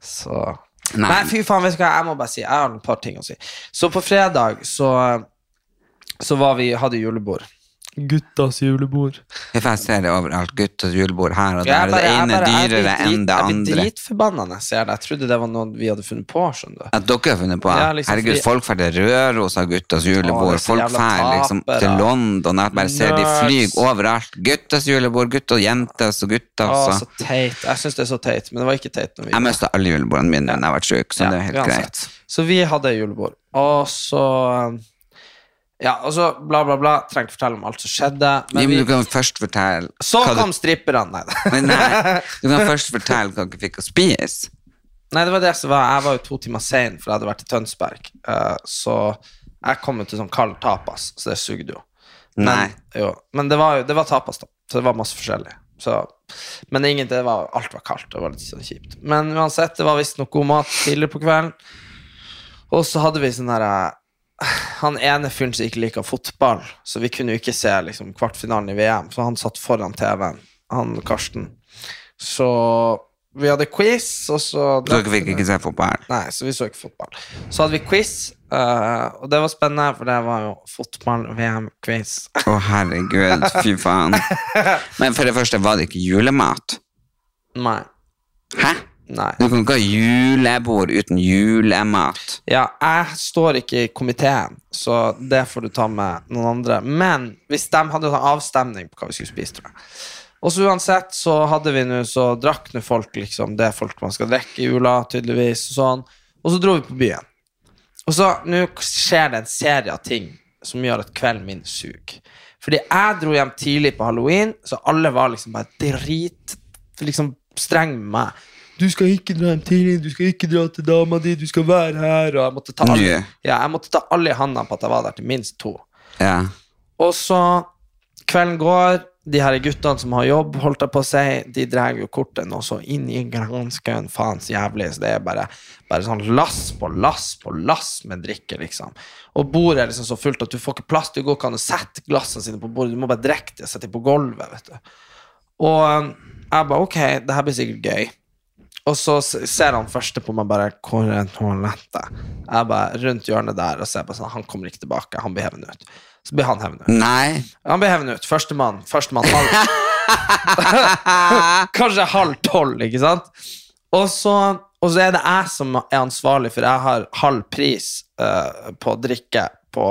Så Nei. Nei, fy faen, vet du hva, jeg må bare si Jeg har et par ting å si. Så på fredag så Så var vi, hadde julebord. Guttas julebord. Jeg ser det overalt. Guttas julebord her og der. Jeg bare- det ene bare- dyrere drit- enn det andre. Jeg blir dritforbanna når jeg ser det. Jeg trodde det var noe vi hadde funnet på. skjønner du At dere har funnet på Ja, liksom, Herregud, fordi- folk drar til Røros av guttas julebord. Å, folk drar liksom til London. Jeg bare ser de flyr overalt. Guttas julebord, gutt og jentas og guttas. Å, så teit. Jeg syns det er så teit, men det var ikke teit. når vi Jeg mista alle julebordene mine da jeg var syk, så Ja, det er helt uansett. greit. Så vi hadde julebord, og så Ja, og så bla, bla, bla. Trenger ikke fortelle om alt som skjedde. Men men du kan først fortelle så kom stripperne. Nei, du, *laughs* men nei, *laughs* du kan først fortelle hva dere fikk å spise. Nei, det var det som var Jeg var jo to timer sein, for jeg hadde vært i Tønsberg. Uh, så jeg kom jo til sånn kald tapas, så det sugde jo. Men, Nei. Jo, men det var jo det var tapas, da. Så det var masse forskjellig. Så, men ingen, det var, alt var kaldt. Det var litt sånn kjipt. Men uansett, det var visstnok god mat tidligere på kvelden. Og så hadde vi sånn herre Han ene fyren som ikke liker fotball, så vi kunne jo ikke se liksom, kvartfinalen i VM, så han satt foran TV-en, han Karsten. Så vi hadde quiz, og så Så dere fikk ikke se fotball. Nei, så vi så ikke fotball. Så hadde vi quiz, uh, og det var spennende, for det var jo fotball-VM-quiz. Å, herregud, fy faen. *laughs* Men for det første var det ikke julemat. Nei. Hæ? Nei. Du kan ikke ha julebord uten julemat. Ja, jeg står ikke i komiteen, så det får du ta med noen andre. Men hvis de hadde en avstemning på hva vi skulle spise, tror jeg. Og så uansett så hadde vi nå, så drakk nå folk liksom det folk man skal drikke i jula, tydeligvis, og sånn. Og så dro vi på byen. Og så nå skjer det en serie av ting som gjør at kvelden min suger. Fordi jeg dro hjem tidlig på halloween, så alle var liksom bare drit liksom streng med meg. Du skal ikke dra hjem tidlig, du skal ikke dra til dama di, du skal være her. Og jeg måtte ta alle, ja, jeg måtte ta alle i handa på at jeg var der til minst to. Ja. Og så kvelden går, de her guttene som har jobb, holdt jeg på å si, de drar jo kortet nå så inn i granskauen, faens jævlig, så det er bare, bare sånn lass på lass på lass med drikke, liksom. Og bordet er liksom så fullt at du får ikke plass, du går ikke an å sette glassene sine på bordet, du må bare drikke det, sette det på gulvet, vet du. Og um, jeg bare, ok, det her blir sikkert gøy. Og så ser han første på meg bare Hvor er toalettet? Jeg bare rundt hjørnet der og ser på sånn Han kommer ikke tilbake, han blir hevet ut. Så blir han hevet ut. Nei. Han blir hevet ut. Førstemann. Førstemann. *laughs* Kanskje halv tolv, ikke sant? Og så, og så er det jeg som er ansvarlig, for jeg har halv pris uh, på drikke på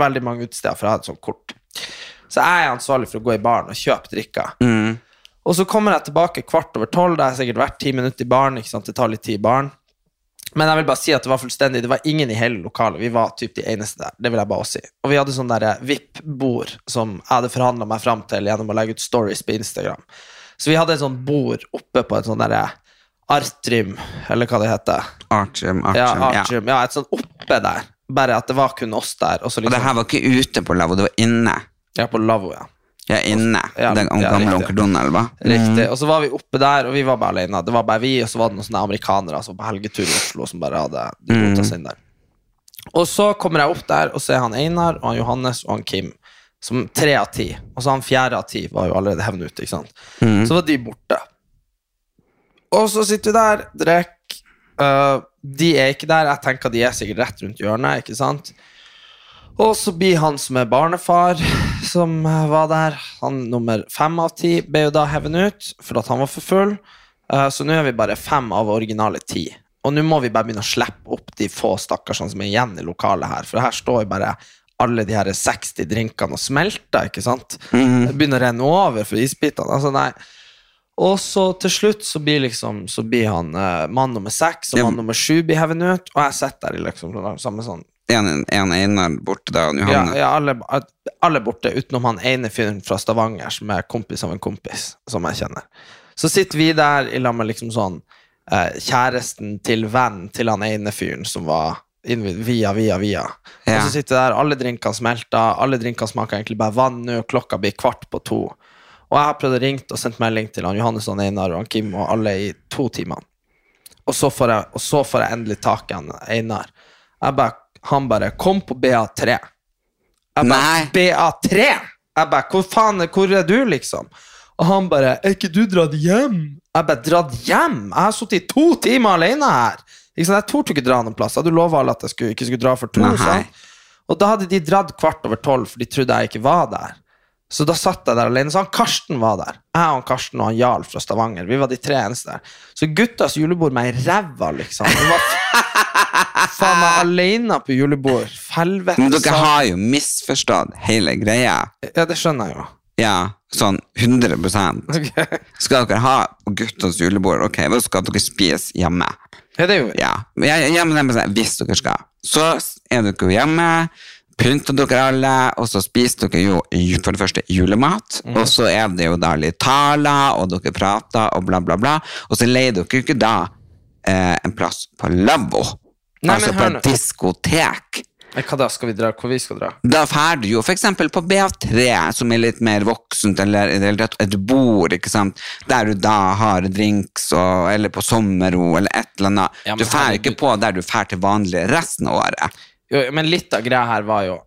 veldig mange utesteder, for jeg har et sånt kort. Så jeg er ansvarlig for å gå i baren og kjøpe drikker. Mm. Og så kommer jeg tilbake kvart over tolv. Da har jeg sikkert vært ti minutter i baren. ikke sant? Det tar litt tid i baren. Men jeg vil bare si at det var fullstendig Det var ingen i hele lokalet. Vi var typ de eneste der. Det vil jeg bare også si. Og vi hadde sånn der VIP-bord som jeg hadde forhandla meg fram til gjennom å legge ut stories på Instagram. Så vi hadde et sånt bord oppe på et sånt derre Artrym, eller hva det heter. Artium, Ja, Artium. Ja. Ja, et sånt oppe der. Bare at det var kun oss der. Og så Og det liksom her var ikke ute på lavvo, det var inne. Ja, på lavvo, ja. Ja, inne. Ja, Den ja, gamle onkel Donald, hva? Riktig. Og så var vi oppe der, og vi var bare alene. Det var bare vi, og så var det noen sånne amerikanere altså på helgetur i Oslo som bare hadde de rota seg inn der. Og så kommer jeg opp der, og så er han Einar, og han Johannes og han Kim. Som tre av ti. Og så han fjerde av ti var jo allerede hevnet ute, ikke sant? Så var de borte. Og så sitter vi der, drikker. Uh, de er ikke der. Jeg tenker de er sikkert rett rundt hjørnet. ikke sant? Og så blir han som er barnefar, *laughs* som var der, han nummer fem av ti, ble jo da hevet ut for at han var for full. Eh, så nå er vi bare fem av originale ti. Og nå må vi bare begynne å slippe opp de få stakkarsene som er igjen i lokalet her, for her står jo bare alle de her 60 drinkene og smelter, ikke sant? Det begynner å renne over for isbitene. Altså, nei. Og så til slutt så blir liksom Så blir han eh, mann nummer seks og mann nummer sju blir hevet ut, og jeg sitter der i liksom samme sånn En, en Einar borte da, og ja, Johanne. ja alle, alle borte, utenom han ene fyren fra Stavanger som er kompis av en kompis, som jeg kjenner. Så sitter vi der i lag med liksom sånn eh, kjæresten til venn til han ene fyren som var via, via, via. Ja. Og så sitter jeg der, alle drinkene smelter, alle drinkene smaker egentlig bare vann nå, klokka blir kvart på to. Og jeg har prøvd å ringe og sendt melding til han Johannes og Einar og han Kim og alle i to timer. Og så får jeg, så får jeg endelig tak i han Einar. Jeg bare, han bare 'Kom på BA3'. Jeg bare, Nei. BA3? Jeg bare 'Hvor faen hvor er du', liksom? Og han bare 'Er ikke du dratt hjem?' Jeg bare 'Dratt hjem? Jeg har sittet i to timer alene her!' Ikke sant? Jeg torde ikke dra noen plass. Jeg hadde lova alle at jeg skulle, ikke skulle dra for to. Og da hadde de dratt kvart over tolv, for de trodde jeg ikke var der. Så da satt jeg der alene. Så han Karsten var der. Jeg og han Karsten og han Jarl fra Stavanger. Vi var de tre eneste der. Så guttas julebord meg ei ræva, liksom. Det var *laughs* faen meg alene på julebord. Helvete. Men dere har jo misforstått hele greia. Ja, det skjønner jeg jo. Ja, sånn 100 *laughs* Skal dere ha guttas julebord, ok, hva skal dere spise hjemme? Ja, det er jo Ja, Ja, jeg, men jeg hvis dere skal. Så er dere jo hjemme, pynter dere alle, og så spiser dere jo for det første julemat, Mm. og så er det jo da litt taler, og dere prater, og bla bla bla, og så leier dere jo ikke da eh, en plass på lavvo, Nei, altså på et diskotek. Hva da skal vi dra? Hvor vi skal dra? Da drar du jo eksempel på BA3, som er litt mer voksent, eller i det et bord, ikke sant, der du da har drinks, og, eller på sommerro, eller et eller annet. Ja, du drar ikke på der du drar til vanlig resten av året. Jo, men litt av greia her var jo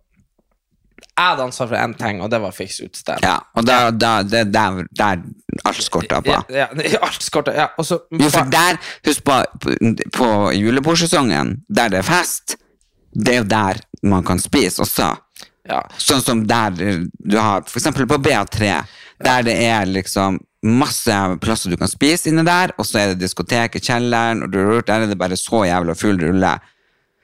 Jeg hadde ansvar for én ting, og det var å fikse utestedet. Ja, og der, der, er der, der alt skorta på. Ja, ja, *laughs* alt skorta, Ja, og så Jo, for der, husk på, på, julebordsesongen, der det er fest, det er jo der man kan spise også. ja. Sånn som der du har, eksempel på BA3, der det er liksom masse plasser du kan spise inne der, og så er det diskotek i kjelleren, og der er det bare så jævla full rulle.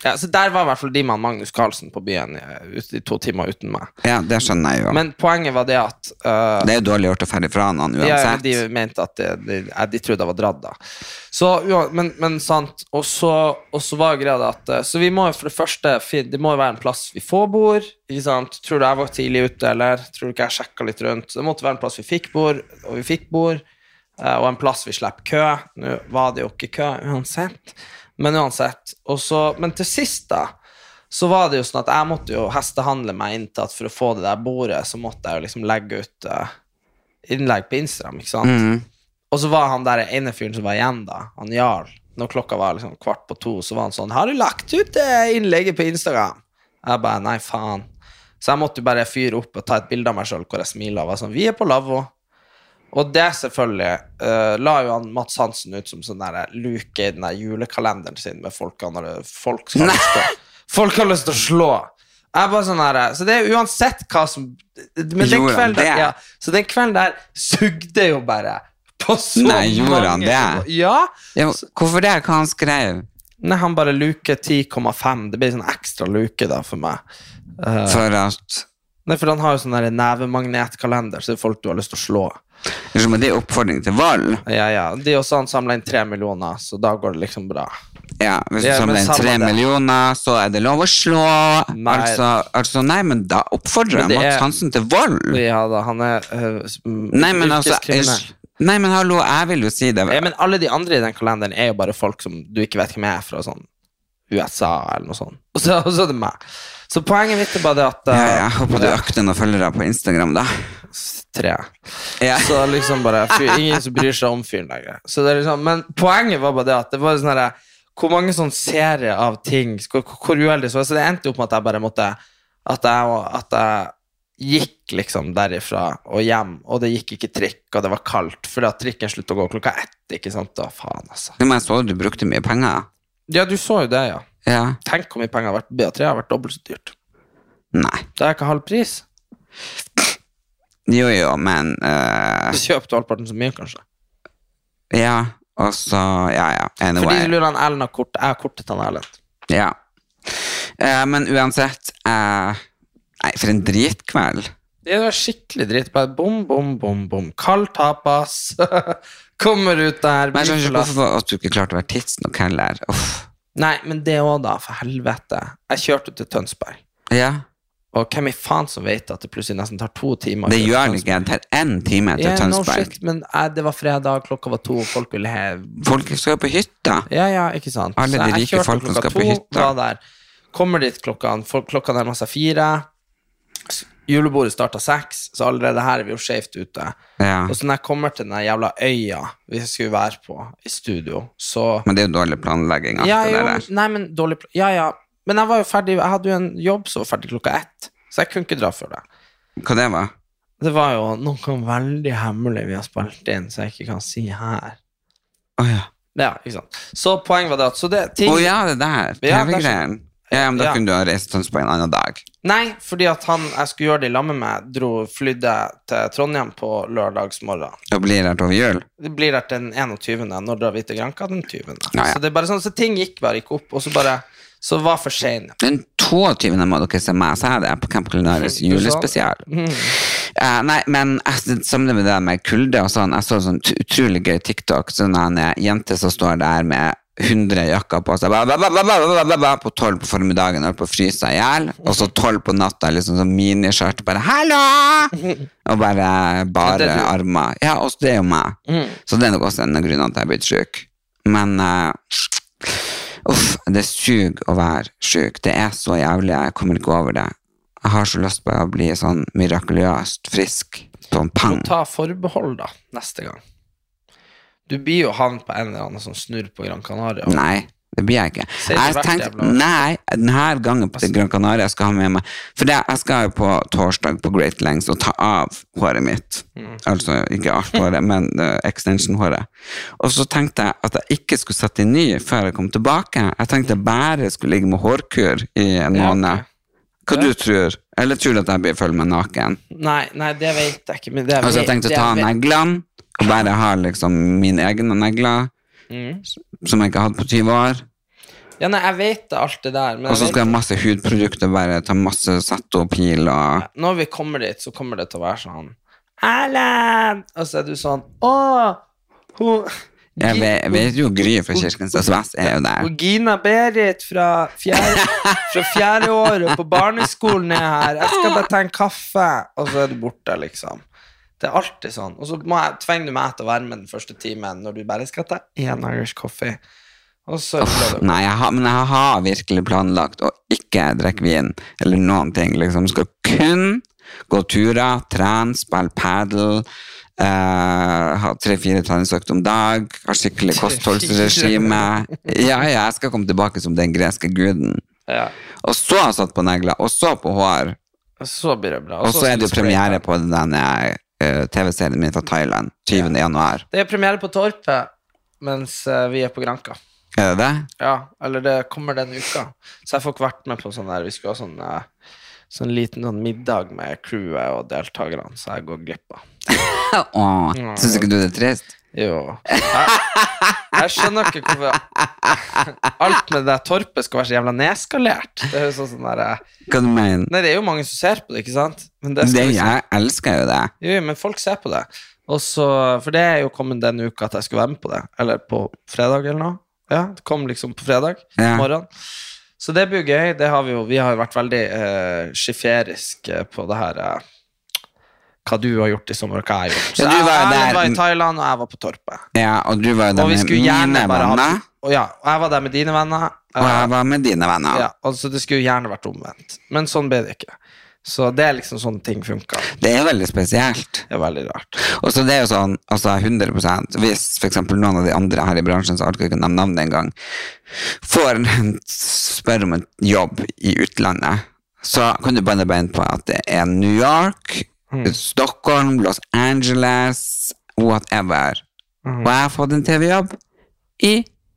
Ja, Så der var i hvert fall de med Magnus Carlsen på byen eh, i to timer uten meg. Ja, det skjønner jeg jo. Men poenget var det at uh, det er jo dårlig gjort å ferdig fra han uansett. ja, de mente at det, de, eh, de trodde jeg var dratt, da. Så, ja, men, men sant. Og så, og så var greia det at eh, Så vi må jo for det første Det må jo være en plass vi får bord. Ikke sant? Tror du jeg var tidlig ute, eller? Tror du ikke jeg sjekka litt rundt? Det måtte være en plass vi fikk bord, og vi fikk bord. Uh, Og en plass vi slipper kø. Nå var det jo ikke kø uansett. Men uansett. Også, men til sist, da, så var det jo sånn at jeg måtte jo hestehandle meg inn til at for å få det der bordet, så måtte jeg jo liksom legge ut uh, innlegg på Instagram, ikke sant? Mm. Og så var han der ene fyren som var igjen, da, han Jarl, når klokka var liksom kvart på to, så var han sånn 'Har du lagt ut eh, innlegget på Instagram?' Jeg bare 'Nei, faen'. Så jeg måtte jo bare fyre opp og ta et bilde av meg sjøl hvor jeg smiler og var sånn 'Vi er på lavvo'. Og det selvfølgelig uh, la jo han Mats Hansen ut som sånn der luke i den der julekalenderen sin med folk han har, folk skal Folk har lyst til å slå. Jeg bare sånn her, Så det er uansett hva som Men den kvelden ja, Så den kvelden der sugde jo bare på så Nei, gjorde han det? Ja. Ja, hvorfor det? Hva han skrev? Nei, han bare luke 10,5. Det blir sånn ekstra luke da for meg. Uh, For at nei, for han har jo sånn der nevemagnetkalender, så det er folk du har lyst til å slå. Liksom, Det er oppfordring til valg. Ja, ja. De også han samla inn tre millioner, så da går det liksom bra. Ja, Hvis du Ja, samler inn tre millioner, så er det lov å slå. Nei. Altså, altså, nei, men da oppfordrer jeg Mats Hansen til vold. Ja da, han er uh, Nei, men altså. Nei, men hallo, jeg vil jo si det. Ja, men alle de andre i den kalenderen er jo bare folk som du ikke vet hvem er fra sånn USA eller noe sånt. Og *laughs* så, og så er det meg. Så poenget mitt er bare det at Ja, ja, jeg håper du økte noen følgere på Instagram, da. Tre. Ja. Så liksom bare fyr, Ingen som bryr seg om fyren lenger. Så det er liksom, men poenget var bare det at det var sånn herre Hvor mange sånne serier av ting Hvor, hvor uheldig så, så det endte opp med at jeg bare måtte At jeg, at jeg gikk liksom derifra og hjem, og det gikk ikke trikk, og det var kaldt, fordi at trikken sluttet å gå klokka ett. ikke sant? Da, faen, altså. Men jeg så du brukte mye penger. Ja, du så jo det, ja. Ja. Tenk hvor mye penger har vært på BA3. har vært dobbelt så dyrt. Nei. Det er ikke halv pris. Jo, jo, men uh, Så kjøper du halvparten så mye, kanskje. Ja, og så Ja, ja. Anyway. Fordi du lurer han Erlend har kort. Jeg har kortet han Erlend. Ja. Uh, men uansett uh, Nei, for en dritkveld. Det var skikkelig dritt. Bare bom, bom, bom, bom. Kald tapas. *laughs* Kommer ut der. Men jeg skjønner ikke hvorfor at du ikke klarte å være tidsnok heller. Uff. Nei, men det òg, da. For helvete. Jeg kjørte til Tønsberg. Ja, Og hvem i faen som vet at det plutselig nesten tar to timer? det gjør det ikke. Det tar én time til no Tønsberg. shit, men eh, det var fredag, klokka var to, folk ville he... Folk skal jo på hytta. Ja, ja, ikke sant. Alle de rike folkene skal skal på hytta. Der. Kommer dit klokka, klokka nærmer seg fire. Julebordet starta seks, så allerede her er vi jo skjevt ute. Ja. Og så når jeg kommer til den jævla øya vi skulle være på i studio, så Men det er jo dårlig planlegging. ja, det jo, nei, men dårlig pl Ja, ja. Men jeg var jo ferdig, jeg hadde jo en jobb som var ferdig klokka ett, så jeg kunne ikke dra før det. Hva det var? Det var jo noe veldig hemmelig vi har spilt inn, så jeg ikke kan si her. Oh, ja. Ja, ikke sant. Så poenget var det at Så det ting Å ja, det der. TV-greien. Ja, men da Ja. kunne du ha reist til Tønsberg en annen dag. Nei, fordi at han jeg skulle gjøre det i lag med meg, dro, flydde til Trondheim på lørdagsmorgen. Og blir til over jul. Det blir der den 21., når drar vi til Granka den 20. Ja, ja. Så det er bare sånn, så ting gikk bare ikke opp, og så bare så var for sein. Den 22. må dere se meg, så er det på Camp Culinaris *laughs* julespesial. Uh, *laughs* nei, men jeg, med det med kulde og sånn, jeg så en sånn utrolig gøy TikTok. Sånn en jente som står der med 100 jakker på seg på tolv på formiddagen og på å fryse i hjel. Og så tolv på natta, liksom sånn miniskjørt, bare 'hallo!' *laughs* Og bare bare ja, armer. Ja, og det er jo meg. Mm. Så det er nok også en av grunnene til at jeg er blitt sjuk. Men uh, uff, det suger å være syk. Det er så jævlig, jeg kommer ikke over det. Jeg har så lyst på å bli sånn mirakuløst frisk. Sånn Du pang. må ta forbehold, da, neste gang. Du blir jo havnet på en eller annen sånn snurr på Gran Canaria. Nei, det blir jeg ikke. Jeg tenkte, nei, denne gangen på Gran Canaria skal jeg ha med meg For det, jeg skal jo på torsdag på Great Lengths og ta av håret mitt. Mm. Altså ikke alt håret, *laughs* men uh, extension-håret. Og så tenkte jeg at jeg ikke skulle sette inn ny før jeg kom tilbake. Jeg tenkte jeg bare skulle ligge med hårkur i en måned. Hva Ja. du tror? Eller tror du at jeg blir føler med naken? Nei, nei, det vet jeg ikke. Men det Altså jeg tenkte å ta neglene, og bare ha liksom mine egne negler, Mm. som jeg ikke har hatt på 20 år. Ja, nei, jeg vet alt det der. Og så skal jeg ha masse hudprodukter, bare ta masse sett og når vi kommer dit, så kommer det til å være sånn Erlend! Og så er du sånn Å! Hun Jeg vet, vet jo Gry fra Kirkens SOS er jo der. Og Gina Berit fra fjerde, fra fjerde året på barneskolen er her. Jeg skal bare ta en kaffe, og så er du borte, liksom. Det er alltid sånn. Og så tvinger du meg til å være med den første timen når du bare skal ta én Irish coffee. Uff, nei, jeg har, men jeg har virkelig planlagt å ikke drikke vin eller noen ting. Liksom. Skal kun gå turer, trene, spille padel, eh, ha tre-fire treningsøkter om dag, ha skikkelig kostholdsregime. Ja, ja, jeg skal komme tilbake som den greske guden. Ja. Og så har jeg satt på negler, og så på hår. Og så blir det bra. Og så er det premiere på den eh, TV-serien min fra Thailand 20. januar. Det er premiere på Torpet mens eh, vi er på Granka. Er det det? Ja, eller det kommer den uka. Så jeg får ikke vært med på sånn der Vi skulle ha sånn, eh, sånn liten sånn middag med crewet og deltakerne, så jeg går glipp av. *laughs* Åh, syns ikke du det er trist? Jo. Jeg, jeg skjønner ikke hvorfor alt med det torpet skal være så jævla nedskalert. Det er jo sånn sånn der eh, Hva du mener Nei, det er jo mange som ser på det, ikke sant? Men det det, liksom, Jeg elsker jo det. jo, men folk ser på det. Også, for det er jo kommet denne uka at jeg skulle være med på det. Eller på fredag eller noe. Ja, det kom liksom på fredag Ja. morgen. Så det blir jo gøy. Det har vi jo Vi har jo vært veldig eh, skifferisk eh, på det her eh, Hva du har gjort i sommer, og hva jeg har gjort. Så Ja, jeg, var jeg var i Thailand, og jeg var på Torpet. Ja, og du var jo der med mine venner, og ja, og jeg var der med dine venner. og jeg var med dine venner. ja, altså det skulle gjerne vært omvendt. Men sånn ble det ikke. Så det er liksom sånne ting funka. Det er veldig spesielt. Det er veldig rart. Og så det er jo sånn, altså 100% Hvis eksempel noen av de andre her i bransjen, så orker jeg ikke nevne navnet engang, får en spørre om en jobb i utlandet, så kan du bande bein på at det er New York, Mm. Stockholm, Los Angeles, whatever. Mm. Og jeg har fått en TV-jobb i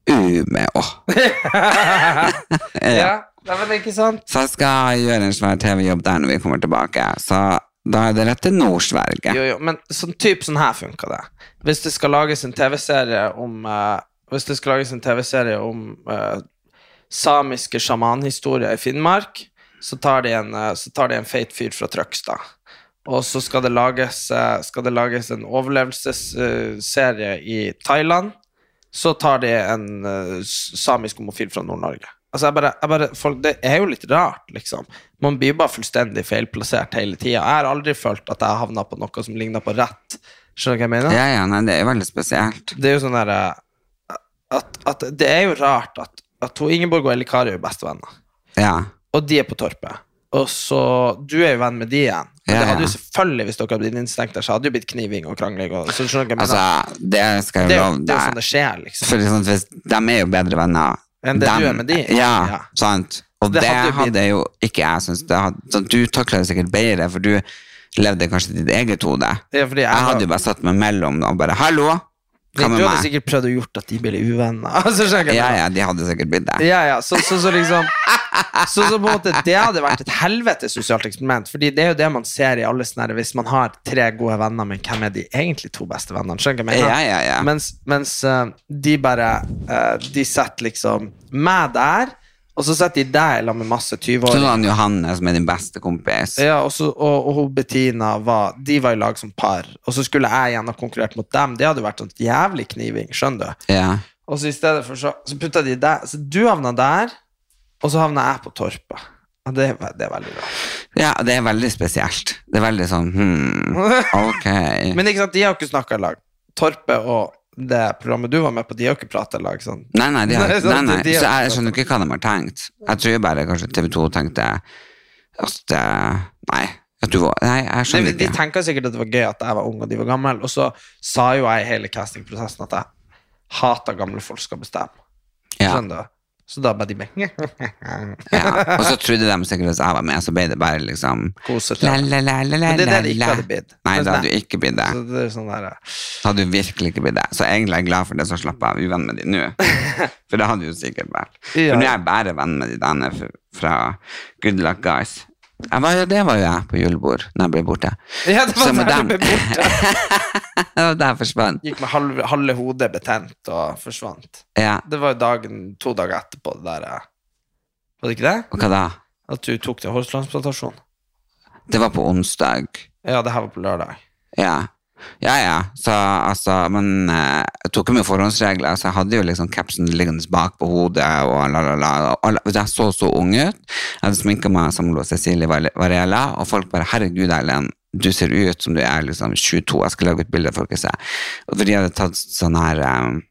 Umeå. *laughs* *laughs* Ja, ja. men ikke sant? Så jeg skal gjøre en svær TV-jobb der når vi kommer tilbake. Så da er det rett til Nord-Sverige. Jo, jo, men sånn typ sånn her funka det. Hvis det skal lages en TV-serie om uh, Hvis det skal lages en TV-serie om uh, samiske sjamanhistorier i Finnmark, så tar de en, eh, så tar de en feit fyr fra Trøgstad. Og så skal det lages, eh, skal det lages en overlevelsesserie i Thailand. Så tar de en eh, samisk homofil fra Nord-Norge. Altså, jeg bare, jeg bare, folk, Det er jo litt rart, liksom. Man blir bare fullstendig feilplassert hele tida. Jeg har aldri følt at jeg har havna på noe som ligner på rett. Skjønner du hva jeg mener? Ja, ja, nei, det er jo veldig spesielt. Det er jo sånn der eh, at, at Det er jo rart at, at Ingeborg og Eli Kari er bestevenner. Ja. og de er på Torpet. Og så, Du er jo venn med de igjen. Men Ja, det hadde jo selvfølgelig, hvis dere hadde blitt innstengt der, så hadde det jo blitt kniving og krangling. Og, så Altså, det skal det, er jo- det er jo sånn det skjer, liksom. For liksom, hvis, de er jo bedre venner Enn det du er med de? Ja, Ja. sant. Og Det det, hadde blitt- hadde jo ikke jeg syntes. hadde- Du takla det sikkert bedre, for du levde kanskje ditt eget hode. Ja, Jeg hadde jo bare satt meg mellom og bare 'hallo', hva du hadde sikkert prøvd å gjort at de ble uvenner. *laughs* Altså, Ja, ja, de hadde sikkert blitt det. Ja, ja, så, så, så liksom så, så på en måte Det hadde vært et helvetes sosialt eksperiment. Fordi det er jo det man ser i alle sånne Hvis man har tre gode venner, men hvem er de egentlig to beste vennene? Skjønner du hva jeg mener? Ja, ja, ja. Mens, mens eh, de bare eh, De setter liksom meg der, og så sitter de der sammen med masse 20-åringer. var han Johanne som er din beste kompis. Ja, og, så, og, og Bettina var De var i lag som par. Og så skulle jeg igjen ha konkurrert mot dem. Det hadde vært sånn jævlig kniving. Skjønner du? Ja. Og så i stedet for så, så putta de der Så du havna der, og så havna jeg på Torpa. Og det, det er veldig bra. ja, det er veldig spesielt. Det er veldig sånn hmm, *laughs* ok. Men ikke sant, de har ikke snakka i lag. Torpe og det programmet du var med på, de har jo ikke prata i lag. Sånn. Nei, nei, har, *laughs* Nei, nei, nei. Så jeg skjønner ikke hva de har tenkt. Jeg tror bare kanskje TV 2 tenkte at eh, Nei, at du var Nei, jeg skjønner ikke. de tenker sikkert at det var gøy at jeg var ung og de var gamle, og så sa jo jeg i hele castingprosessen at jeg hater gamle folk skal bestemme. Ja, Skjønner du? Så da bare de med *laughs* ja. Og så trodde de sikkert at jeg var med, så ble det bare liksom kosete. Men det er det det ikke hadde blitt. Nei, det hadde jo ikke blitt det. Så det er sånn der, Det hadde du virkelig ikke blitt det. Så egentlig er jeg glad for det, så slapp jeg uvenn med de nå. *laughs* For det hadde du sikkert vært. Ja. For nå er jeg bare venn med de denne fra Good Luck Guys. Var, det var jo jeg på julebord når jeg ble borte. Ja, det var der du ble borte. *laughs* Det var der jeg forsvant. Gikk med halve, halve hodet betent og forsvant. Ja, Det var jo dagen, to dager etterpå det der Var det ikke det? og hva da? At du tok til hårtransplantasjon? Det var på onsdag. Ja, det her var på lørdag. Ja. Ja, ja. Så, altså, men eh, jeg tok jo med forhåndsregler, så jeg hadde jo liksom capsen liggende bak på hodet, og la, la, la. Og Jeg så så ung ut. Jeg hadde sminka meg som Cecilie Varela, og folk bare 'Herregud, Erlend, du ser ut som du er liksom 22. Jeg skal lage et bilde folk kan se. Og for de hadde tatt sånn her um,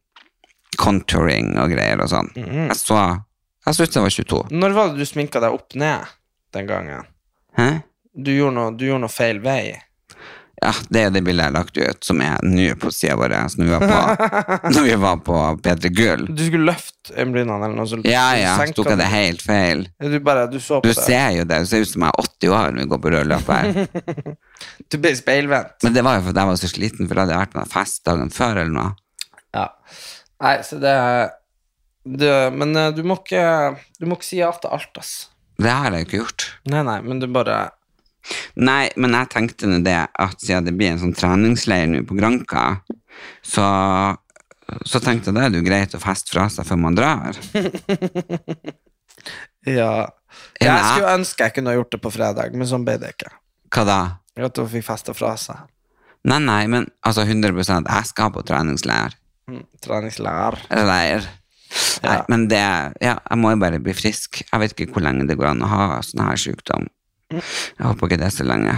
contouring og greier og sånn. Jeg så Jeg så ut som jeg var 22. Når var det du sminka deg opp ned den gangen? Hæ? Du gjorde noe, du gjorde noe feil vei. Ja, det er det bildet jeg har lagt ut, som er nå på sida vår *laughs* når vi var på, når vi var på P3 Gull. Du skulle løfte øyenbrynene eller noe Så Ja, ja, så tok jeg det helt feil. Du bare, du Du det. ser jo det, du ser ut som jeg er 80 år når vi går på rød løper. *laughs* Du ble speilvendt. Men det var jo fordi jeg var så sliten, for da hadde vært en fest dagen før eller noe. Ja. Nei, så det, det Men eh, du må ikke Du må ikke si ja til alt, ass. Det har jeg jo ikke gjort. Nei, nei, men du bare Nei, men jeg tenkte nå det at siden det blir en sånn treningsleir nå på Granka, så, så tenkte jeg det er jo greit å feste fra seg før man drar. *laughs* Ja. Ja. Jeg skulle ønske jeg kunne ha gjort det på fredag, men sånn ble det ikke. Hva da? At hun fikk festa fra seg. Nei, nei, men altså 100 jeg skal på treningsleir. Mm, treningsleir. Leir. Nei, men det Ja, jeg må jo bare bli frisk. Jeg vet ikke hvor lenge det går an å ha sånn her sykdom. Jeg håper ikke det er så lenge.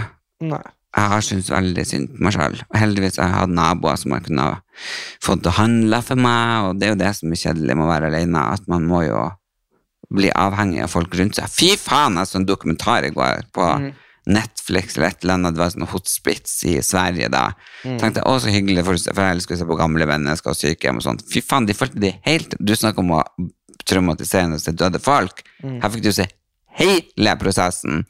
Nei. Jeg har syntes veldig synd på meg sjøl. Heldigvis har jeg hatt naboer som jeg kunne få fått til å handle for meg, og det er jo det som er kjedelig med å være alene, at man må jo bli avhengig av folk rundt seg. Fy faen, jeg så en dokumentar i går på Netflix eller et eller annet, det var sånn hotspits i Sverige da. Tenkte, å så hyggelig, for, for jeg skulle se på gamle mennesker og sykehjem og sånt. Fy faen, de følte de helt, du snakker om å traumatiserende til døde folk. Her fikk du se hele prosessen.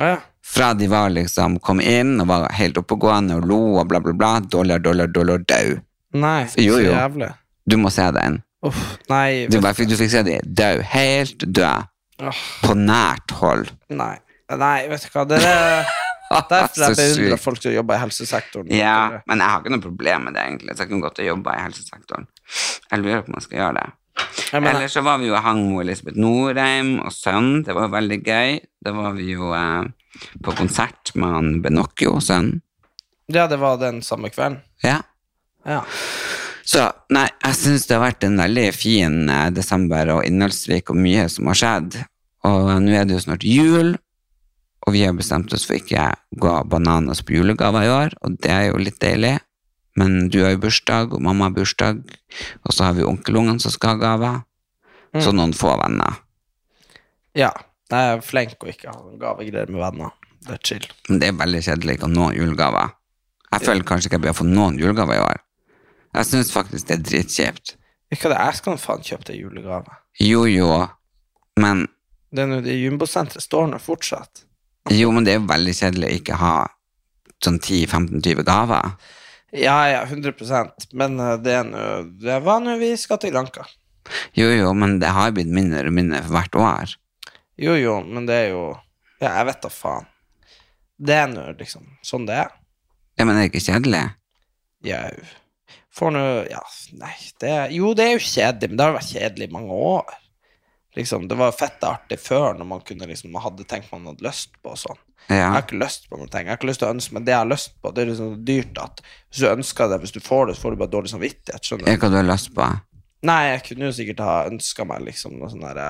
Å ja. Fra de var liksom, kom inn og var helt oppegående og lo og bla, bla, bla. Dollar, dollar, dollar, død. Nei, Jo, så jævlig. Du må se den. Uff, nei, Du, bare, du fikk se de død. Helt død. Oh. På nært hold. nei. Nei, vet du hva, det er *laughs* derfor jeg Så beundrer folk som jobber i helsesektoren. Ja, men jeg har ikke noe problem med det, egentlig. Så jeg kunne godt ha jobba i helsesektoren. Jeg lurer på om jeg skal gjøre det. Ellers så var vi jo og hang med Elisabeth Norheim og sønnen. Det var veldig gøy. Da var vi jo eh, på konsert med han Benocchio, sønnen. ja, det var den samme kvelden. Ja. Ja. Så nei, jeg syns det har vært en veldig fin eh, desember og innholdsrik og mye som har skjedd. Og nå er det jo snart jul, og vi har bestemt oss for ikke å gå bananas på julegaver i år, og det er jo litt deilig. Men du har jo bursdag, og mamma har bursdag, og så har vi onkelungene som skal ha gaver. Så noen få venner. ja. Jeg er flink og ikke ha gavegreier med venner. Det er chill. Men det er veldig kjedelig ikke å nå julegaver. Jeg føler kanskje ikke jeg blir å få noen julegaver i år. Jeg syns faktisk det er dritkjipt. Ikke det, jeg skal faen kjøpe deg julegave. Jo, jo, men Det er nå det Jumbosenteret står nå fortsatt. Jo, men det er jo veldig kjedelig å ikke ha sånn 10-15-20 gaver. Ja, ja, 100% Men eh, det er nå Det var nå vi skal til Lanka. Jo, jo, men det har blitt mindre og mindre for hvert år. Jo, jo, men det er jo Ja, jeg vet da faen. Det er nå liksom sånn det er. Ja, men er det ikke kjedelig? Jau. får nå Ja, nei, det er Jo, det er jo kjedelig, men det har vært kjedelig i mange år. Liksom, Det var fett artig før, når man kunne liksom Man hadde tenkt man hadde lyst på sånn. Ja. Jeg har ikke lyst på noen ting. Jeg har ikke lyst til å ønske, men det jeg har lyst på, det er liksom dyrt at hvis du ønsker det, hvis du får det, så får du bare dårlig samvittighet. Skjønner du? Hva du har lyst på? Nei, jeg kunne jo sikkert ha ønska meg liksom noe sånn derre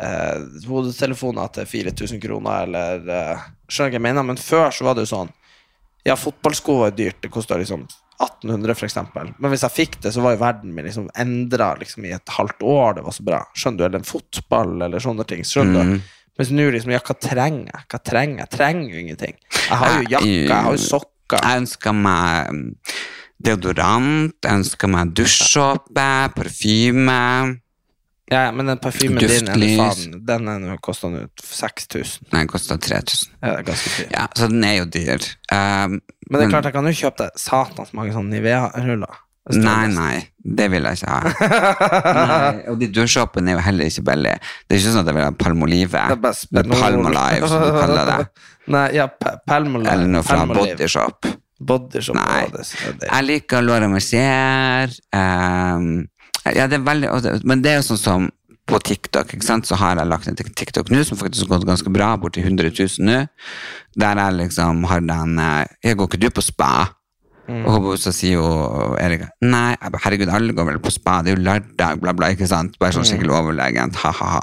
eh, hodetelefoner til 4000 kroner, eller eh, Skjønner du hva jeg mener? Men før så var det jo sånn Ja, fotballsko var dyrt. Det kosta liksom 1800, for eksempel. Men hvis jeg fikk det, så var jo verden min liksom endra liksom, i et halvt år. Det var så bra. Skjønner du? Eller en fotball, eller sånne ting. Skjønner Mm. du? Mens nå liksom Ja, hva trenger jeg? Hva trenger jeg? Trenger jo ingenting. Jeg har jo jakke, jeg har jo sokker. Jeg ønsker meg mm, deodorant, jeg ønsker meg dusjsåpe, parfyme. Ja, ja, men den parfymen din er faen Den er nå- koster nå 6000. Nei, den koster 3000. Ja, ganske dyrt. Ja, så den er jo dyr. Um, Men det er klart, jeg kan jo kjøpe deg satans mange sånne Nivea-ruller. Nei, nei, det vil jeg ikke ha. *laughs* nei, og de dusjåpene er jo heller ikke billige. Det er ikke sånn at jeg vil ha Palmolive. Er Eller Palmolive, som du kaller det. *laughs* Nei, ja, Palmolive. Eller noe fra Bodyshop. Bodyshop. Nei. det, det. Jeg liker Laura Mercier. Um, ja, det er veldig, men det er jo sånn som på TikTok, ikke sant? så har jeg lagt en TikTok nå som faktisk har gått ganske bra, borti 100 000 nå, der jeg liksom har den eh, Jeg går ikke du på spa? Og så sier jo Erika Nei, herregud, alle går vel på spa, det er jo lørdag, bla, bla, ikke sant? Bare sånn skikkelig overlegent, ha-ha-ha.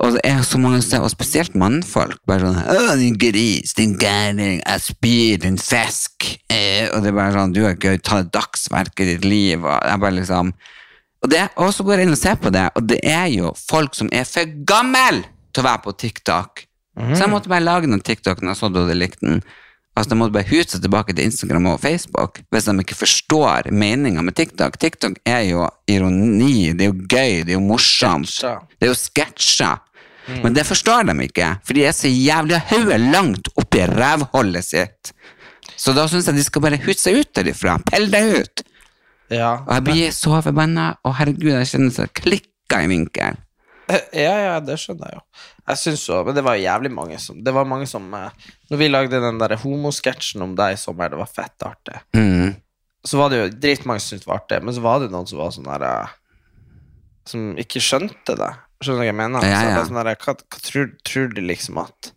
Og det er så mange steder, og spesielt mannfolk, bare sånn Å, din gris, din gærning, jeg spyr, din fisk. Eh, og det er bare sånn, du har ikke tatt dagsverket i ditt liv, og jeg bare liksom og, det, og så går jeg inn og ser på det, og det er jo folk som er for gammel til å være på TikTok. Så jeg måtte bare lage den TikToken og så du hadde likt den. Altså, De måtte bare huse tilbake til Instagram og Facebook hvis de ikke forstår meninga med TikTok. TikTok er jo ironi, det er jo gøy, det er jo morsomt. Sketcha. Det er jo sketsjer. Men det forstår de ikke, for de er så jævlig hodet langt oppi rævhullet sitt. Så da syns jeg de skal bare hute seg ut derifra. Pell deg ut! Ja. Og jeg blir så forbanna, og herregud, jeg kjenner så klikka i vinkel. ja, ja, det skjønner jeg jo. Jeg synes jo, Men det var jævlig mange som Det var mange som eh, Når vi lagde den der homosketsjen om deg i sommer, det var fett artig. Mm. Så var det jo dritmange som syntes det var artig, men så var det noen som var sånn der eh, Som ikke skjønte det. Skjønner du hva jeg mener? Ja, Så jeg ja. sånn der, hva, hva tror, tror de liksom at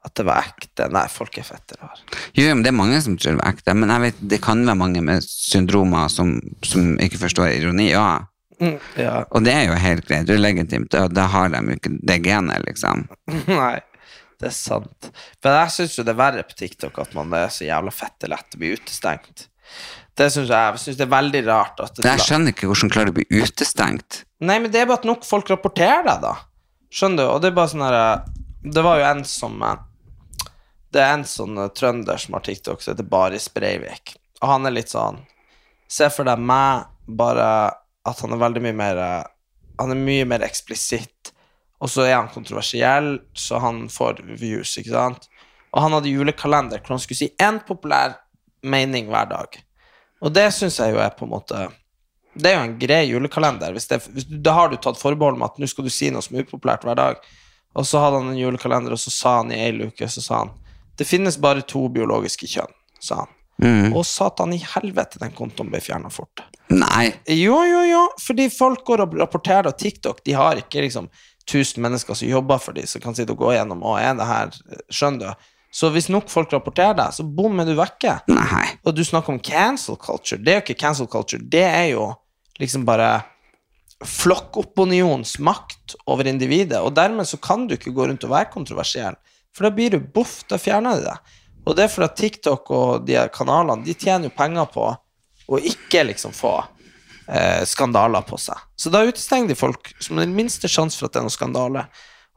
At det var ekte? Nei, folk er fette rare. Jo, men det er mange som tror det er ekte, men jeg vet, det kan være mange med syndromer som, som ikke forstår ironi. Ja. Ja. Og det er jo helt greit, det er legitimt, og da har de jo ikke det genet, liksom. *laughs* Nei, det er sant. Men jeg syns jo det er verre på TikTok at man er så jævla fette lett å bli utestengt. Det syns jeg. Jeg synes det er veldig rart at det Jeg skjønner ikke hvordan klarer du å bli utestengt. Nei, men det er bare at nok folk rapporterer deg, da. Skjønner du? Og det er bare sånn herre Det var jo en som eh, Det er en sånn eh, trønder som har TikTok som heter Baris Breivik. Og han er litt sånn Se for deg meg, bare at han er veldig mye mer eh, Han er mye mer eksplisitt. Og så er han kontroversiell, så han får views, ikke sant? Og han hadde julekalender hvor han skulle si én populær mening hver dag. Og det syns jeg jo er på en måte det er jo en grei julekalender. Hvis det, hvis da har du tatt forbehold med at nå skal du si noe som er upopulært hver dag. Og så hadde han en julekalender, og så sa han i ei uke så sa han, Det finnes bare to biologiske kjønn, sa han. Mm. Og satan i helvete, den kontoen ble fjerna fort. Nei. Jo, jo, jo, fordi folk går og rapporterer, og TikTok de har ikke liksom 1000 mennesker som jobber for dem, som kan sitte og gå gjennom og er det her, skjønner du? Så hvis nok folk rapporterer deg, så bom er du vekke. Nei. Og du snakker om cancel culture. Det er jo ikke cancel culture, det er jo liksom bare flokkopinions makt over individet, og dermed så kan du ikke gå rundt og være kontroversiell, for da blir du boff, da fjerner de deg. Og det er fordi TikTok og de kanalene, de tjener jo penger på å ikke liksom få eh, skandaler på seg. Så da utestenger de folk som har den minste sjanse for at det er noe skandale.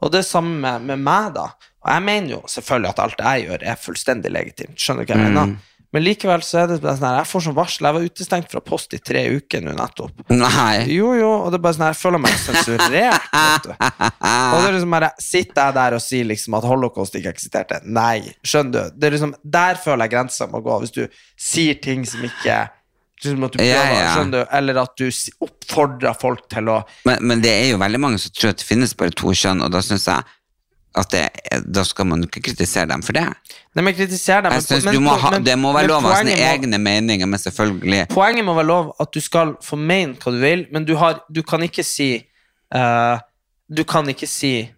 Og det er samme med, med meg, da. Og jeg mener jo selvfølgelig at alt jeg gjør, er fullstendig legitimt. Skjønner du hva jeg Mm. Men likevel så er det bare sånn her, jeg får sånn varsel. Jeg var utestengt fra post i tre uker nå nettopp. Nei. Jo, jo, og det er bare sånn her, jeg føler meg sensurert, vet du. Og det er liksom bare, sitter jeg der og sier liksom at holocaust ikke eksisterte? Nei, skjønner du? Det er liksom, der føler jeg grensa må gå, hvis du sier ting som ikke liksom at du prøver, ja. skjønner du? Eller at du oppfordrer folk til å Men, men det er jo veldig mange som tror at det finnes bare to kjønn, og da syns jeg at det, da skal man ikke kritisere dem for det. Nei, men kritisere dem. Jeg synes men- du må ha, men- Det må være lov å ha sine egne meninger, men selvfølgelig Poenget må være lov at du skal få mene hva du vil, men du, har, du kan ikke si uh, Du kan ikke si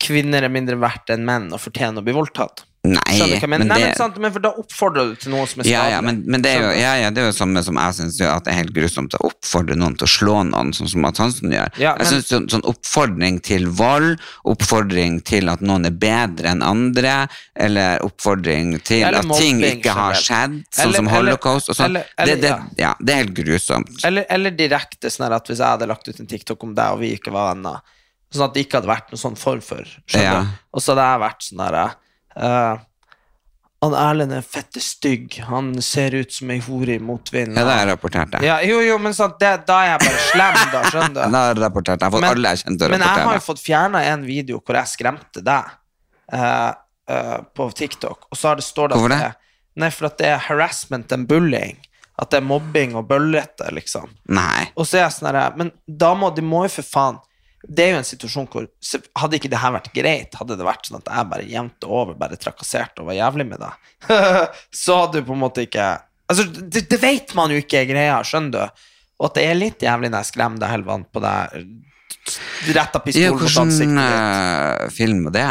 kvinner er mindre verdt enn menn og fortjener å bli voldtatt. Nei, men Nei, det sant, men for da oppfordrer du til noe som er ja, skadelig. ja, men, men det er jo, ja, ja, det er jo samme som jeg syns at det er helt grusomt å oppfordre noen til å slå noen, sånn som Mads Hansen gjør. Ja, men- Jeg synes sånn, sånn oppfordring til vold, oppfordring til at noen er bedre enn andre, eller oppfordring til Eller at ting mobbing ikke har skjedd, sånn Eller- som holocaust og sånn. det, det, ja. ja, det er helt grusomt. Eller, eller direkte sånn at hvis jeg hadde lagt ut en TikTok om deg, og vi ikke var venner, sånn at det ikke hadde vært noen sånn form for Skjønner Ja. du? Og så hadde jeg vært sånn her eh, Han Erlend er fette stygg. Han ser ut som ei hore i motvind. Ja, det har jeg rapportert det. Ja, jo, jo, men sant, det, da er jeg bare slem, da, *laughs* skjønner Det du? har jeg rapportert. Jeg har fått Men- alle jeg kjente Men jeg har jo fått fjerna en video hvor jeg skremte deg uh, uh, på TikTok, og så det står det Hvorfor det? Nei, for at det er harassment and bullying. At det er mobbing og bøllete, liksom. Nei. Og så er jeg sånn her Men da må de må jo for faen Det er jo en situasjon hvor Hadde ikke det her vært greit, hadde det vært sånn at jeg bare jevnt over bare trakasserte og var jævlig med deg, *laughs* så hadde du på en måte ikke Altså, det, det vet man jo ikke er greia, skjønner du? Og at det er litt jævlig når jeg skremmer deg helvete på deg, retta pistolen pistol mot ansiktet ditt. Hvilken film var det?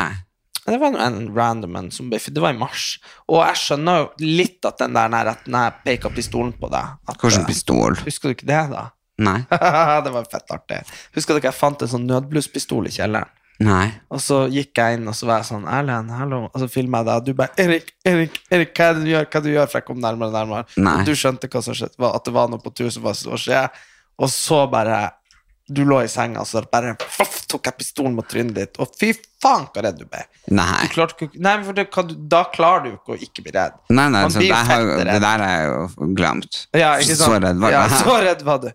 Det var en random en som Det var i mars. Og jeg skjønner jo litt at den der jeg- når jeg peka pistolen på deg at, Hvordan eh, pistol? Husker du ikke det, da? Nei. *laughs* det var fett artig. Husker dere jeg fant en sånn nødblusspistol i kjelleren? Nei. Og så gikk jeg inn, og så var jeg sånn Erlend, hallo. Og så filma jeg deg, og du bare Erik, Erik, Erik, hva er det du gjør? Hva er det du gjør? For jeg kom nærmere og nærmere. Nei. Du skjønte hva som skjedde, at det var noe på tur som var så skje. Og så bare Du lå i senga, og så bare foff, tok jeg pistolen mot trynet ditt, og fy faen, så redd du ble. Nei. Du klarte Nei, for det, kan du, da klarer du ikke å ikke bli redd. Nei, nei, så blir det, har, det der er jo glemt. Ja? Så redd var ja, så redd var du.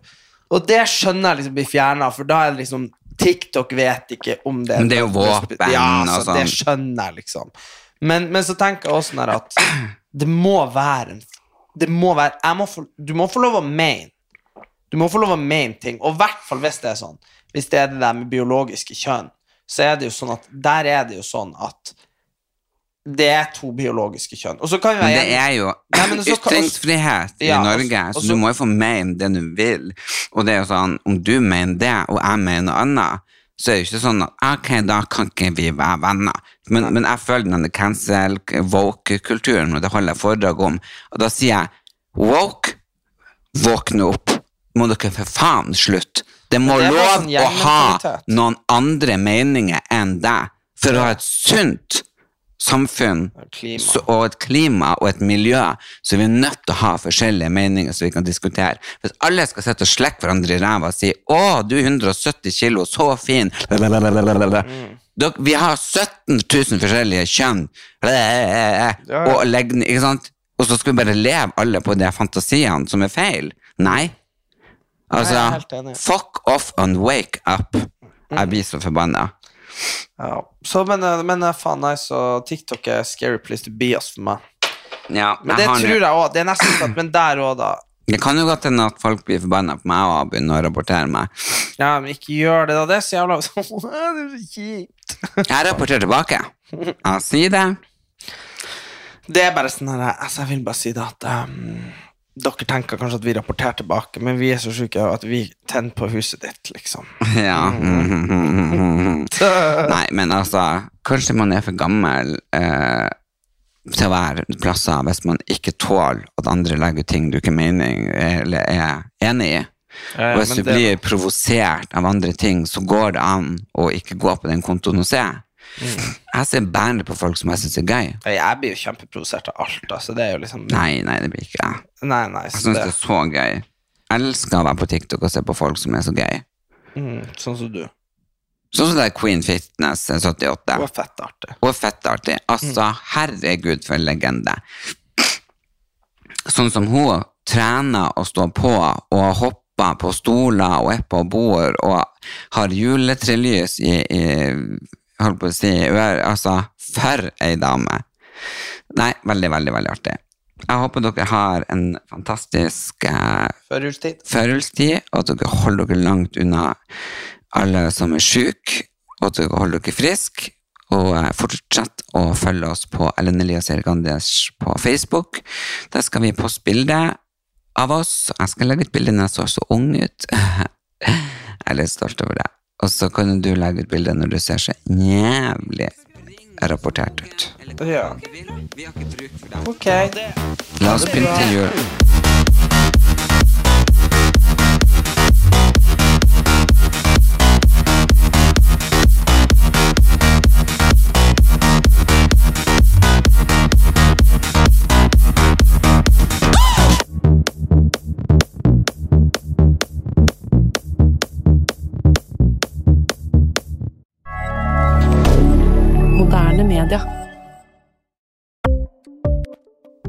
Og det skjønner jeg liksom blir fjerna, for da er det liksom TikTok vet ikke om det Men det er jo våpen Ja, og sånn. det skjønner jeg, liksom. Men, men så tenker jeg også sånn at *clears throat* det må være Det må være må få, Du må få lov å mene. Du må få lov å mene ting, og i hvert fall hvis det er sånn. Hvis det er det der med biologiske kjønn, så er det jo sånn at der er det jo sånn at det er to biologiske kjønn. Og så kan være det er jo Nei, så ytringsfrihet i Ja, Norge, og så så- du må jo få mene det du vil. Og det er jo sånn, om du mener det, og jeg mener noe annet, så er det jo ikke sånn at ok, da kan ikke vi være venner. Men, men jeg føler denne cancel, woke-kulturen, og det holder jeg foredrag om, og da sier jeg, woke, våkne opp. Må dere for faen slutte. Det må det lov sånn å ha noen andre meninger enn deg, for å ha et sunt samfunn så, og et klima og et miljø, så vi er nødt til å ha forskjellige meninger så vi kan diskutere. Hvis alle skal sitte og slekke hverandre i ræva og si 'Å, du er 170 kilo, så fin', mm. Dere- Vi har 17 000 forskjellige kjønn, og legning, ikke sant? Og så skal vi bare leve alle på de fantasiene som er feil? Nei. Altså, enig. fuck off and wake up. Jeg blir så forbanna. Ja. Så, men, eh, men eh, faen, nei, så TikTok er scary place to be ass for meg. Ja, Men det tror jeg òg. Det er nesten sånn, men der òg, da. Det kan jo godt hende at folk blir forbanna på meg og begynner å rapportere meg. Ja, men ikke gjør det, da. Det er så jævla *laughs* Det er så kjipt. Jeg rapporterer tilbake. Jeg sier det. Det er bare sånn her Altså, jeg vil bare si det at um, Dere tenker kanskje at vi rapporterer tilbake, men vi er så syke at vi tenner på huset ditt, liksom. Ja. *laughs* *laughs* Nei, men altså, kanskje man er for gammel eh, til å være plasser hvis man ikke tåler at andre legger ut ting du ikke mening, eller er enig i. Og hvis men du blir provosert av andre ting, så går det an å ikke gå på den kontoen og se. Jeg ser bare på folk som jeg syns er gøy. Jeg blir jo kjempeprovosert av alt, Altså. det er jo liksom Nei, nei, det blir ikke jeg. Nei, nei, Jeg syns det, det er så gøy. Jeg elsker å være på TikTok og se på folk som er så gøy. mm, Sånn som du. Sånn som det er Queen Fitness 78. Og fett artig. Og fett artig. Altså, herregud, for en legende. Sånn som hun trener og står på og hopper på stoler og er på bord og har juletrelys i, i holdt på å si, altså, for ei dame. Nei, veldig, veldig, veldig artig. Jeg håper dere har en fantastisk eh, førjulstid, og at dere holder dere langt unna alle som er syke, og dere holder dere friske. Og eh, fortsett å følge oss på Ellen Elias Ergandes på Facebook. Der skal vi poste bilde av oss. Jeg skal legge ut bilde når jeg så så ung ut. *laughs* Jeg er litt stolt over det. Og så kan du legge ut bilde når du ser så jævlig rapportert ut. Ja. Ok. La oss pynte jul.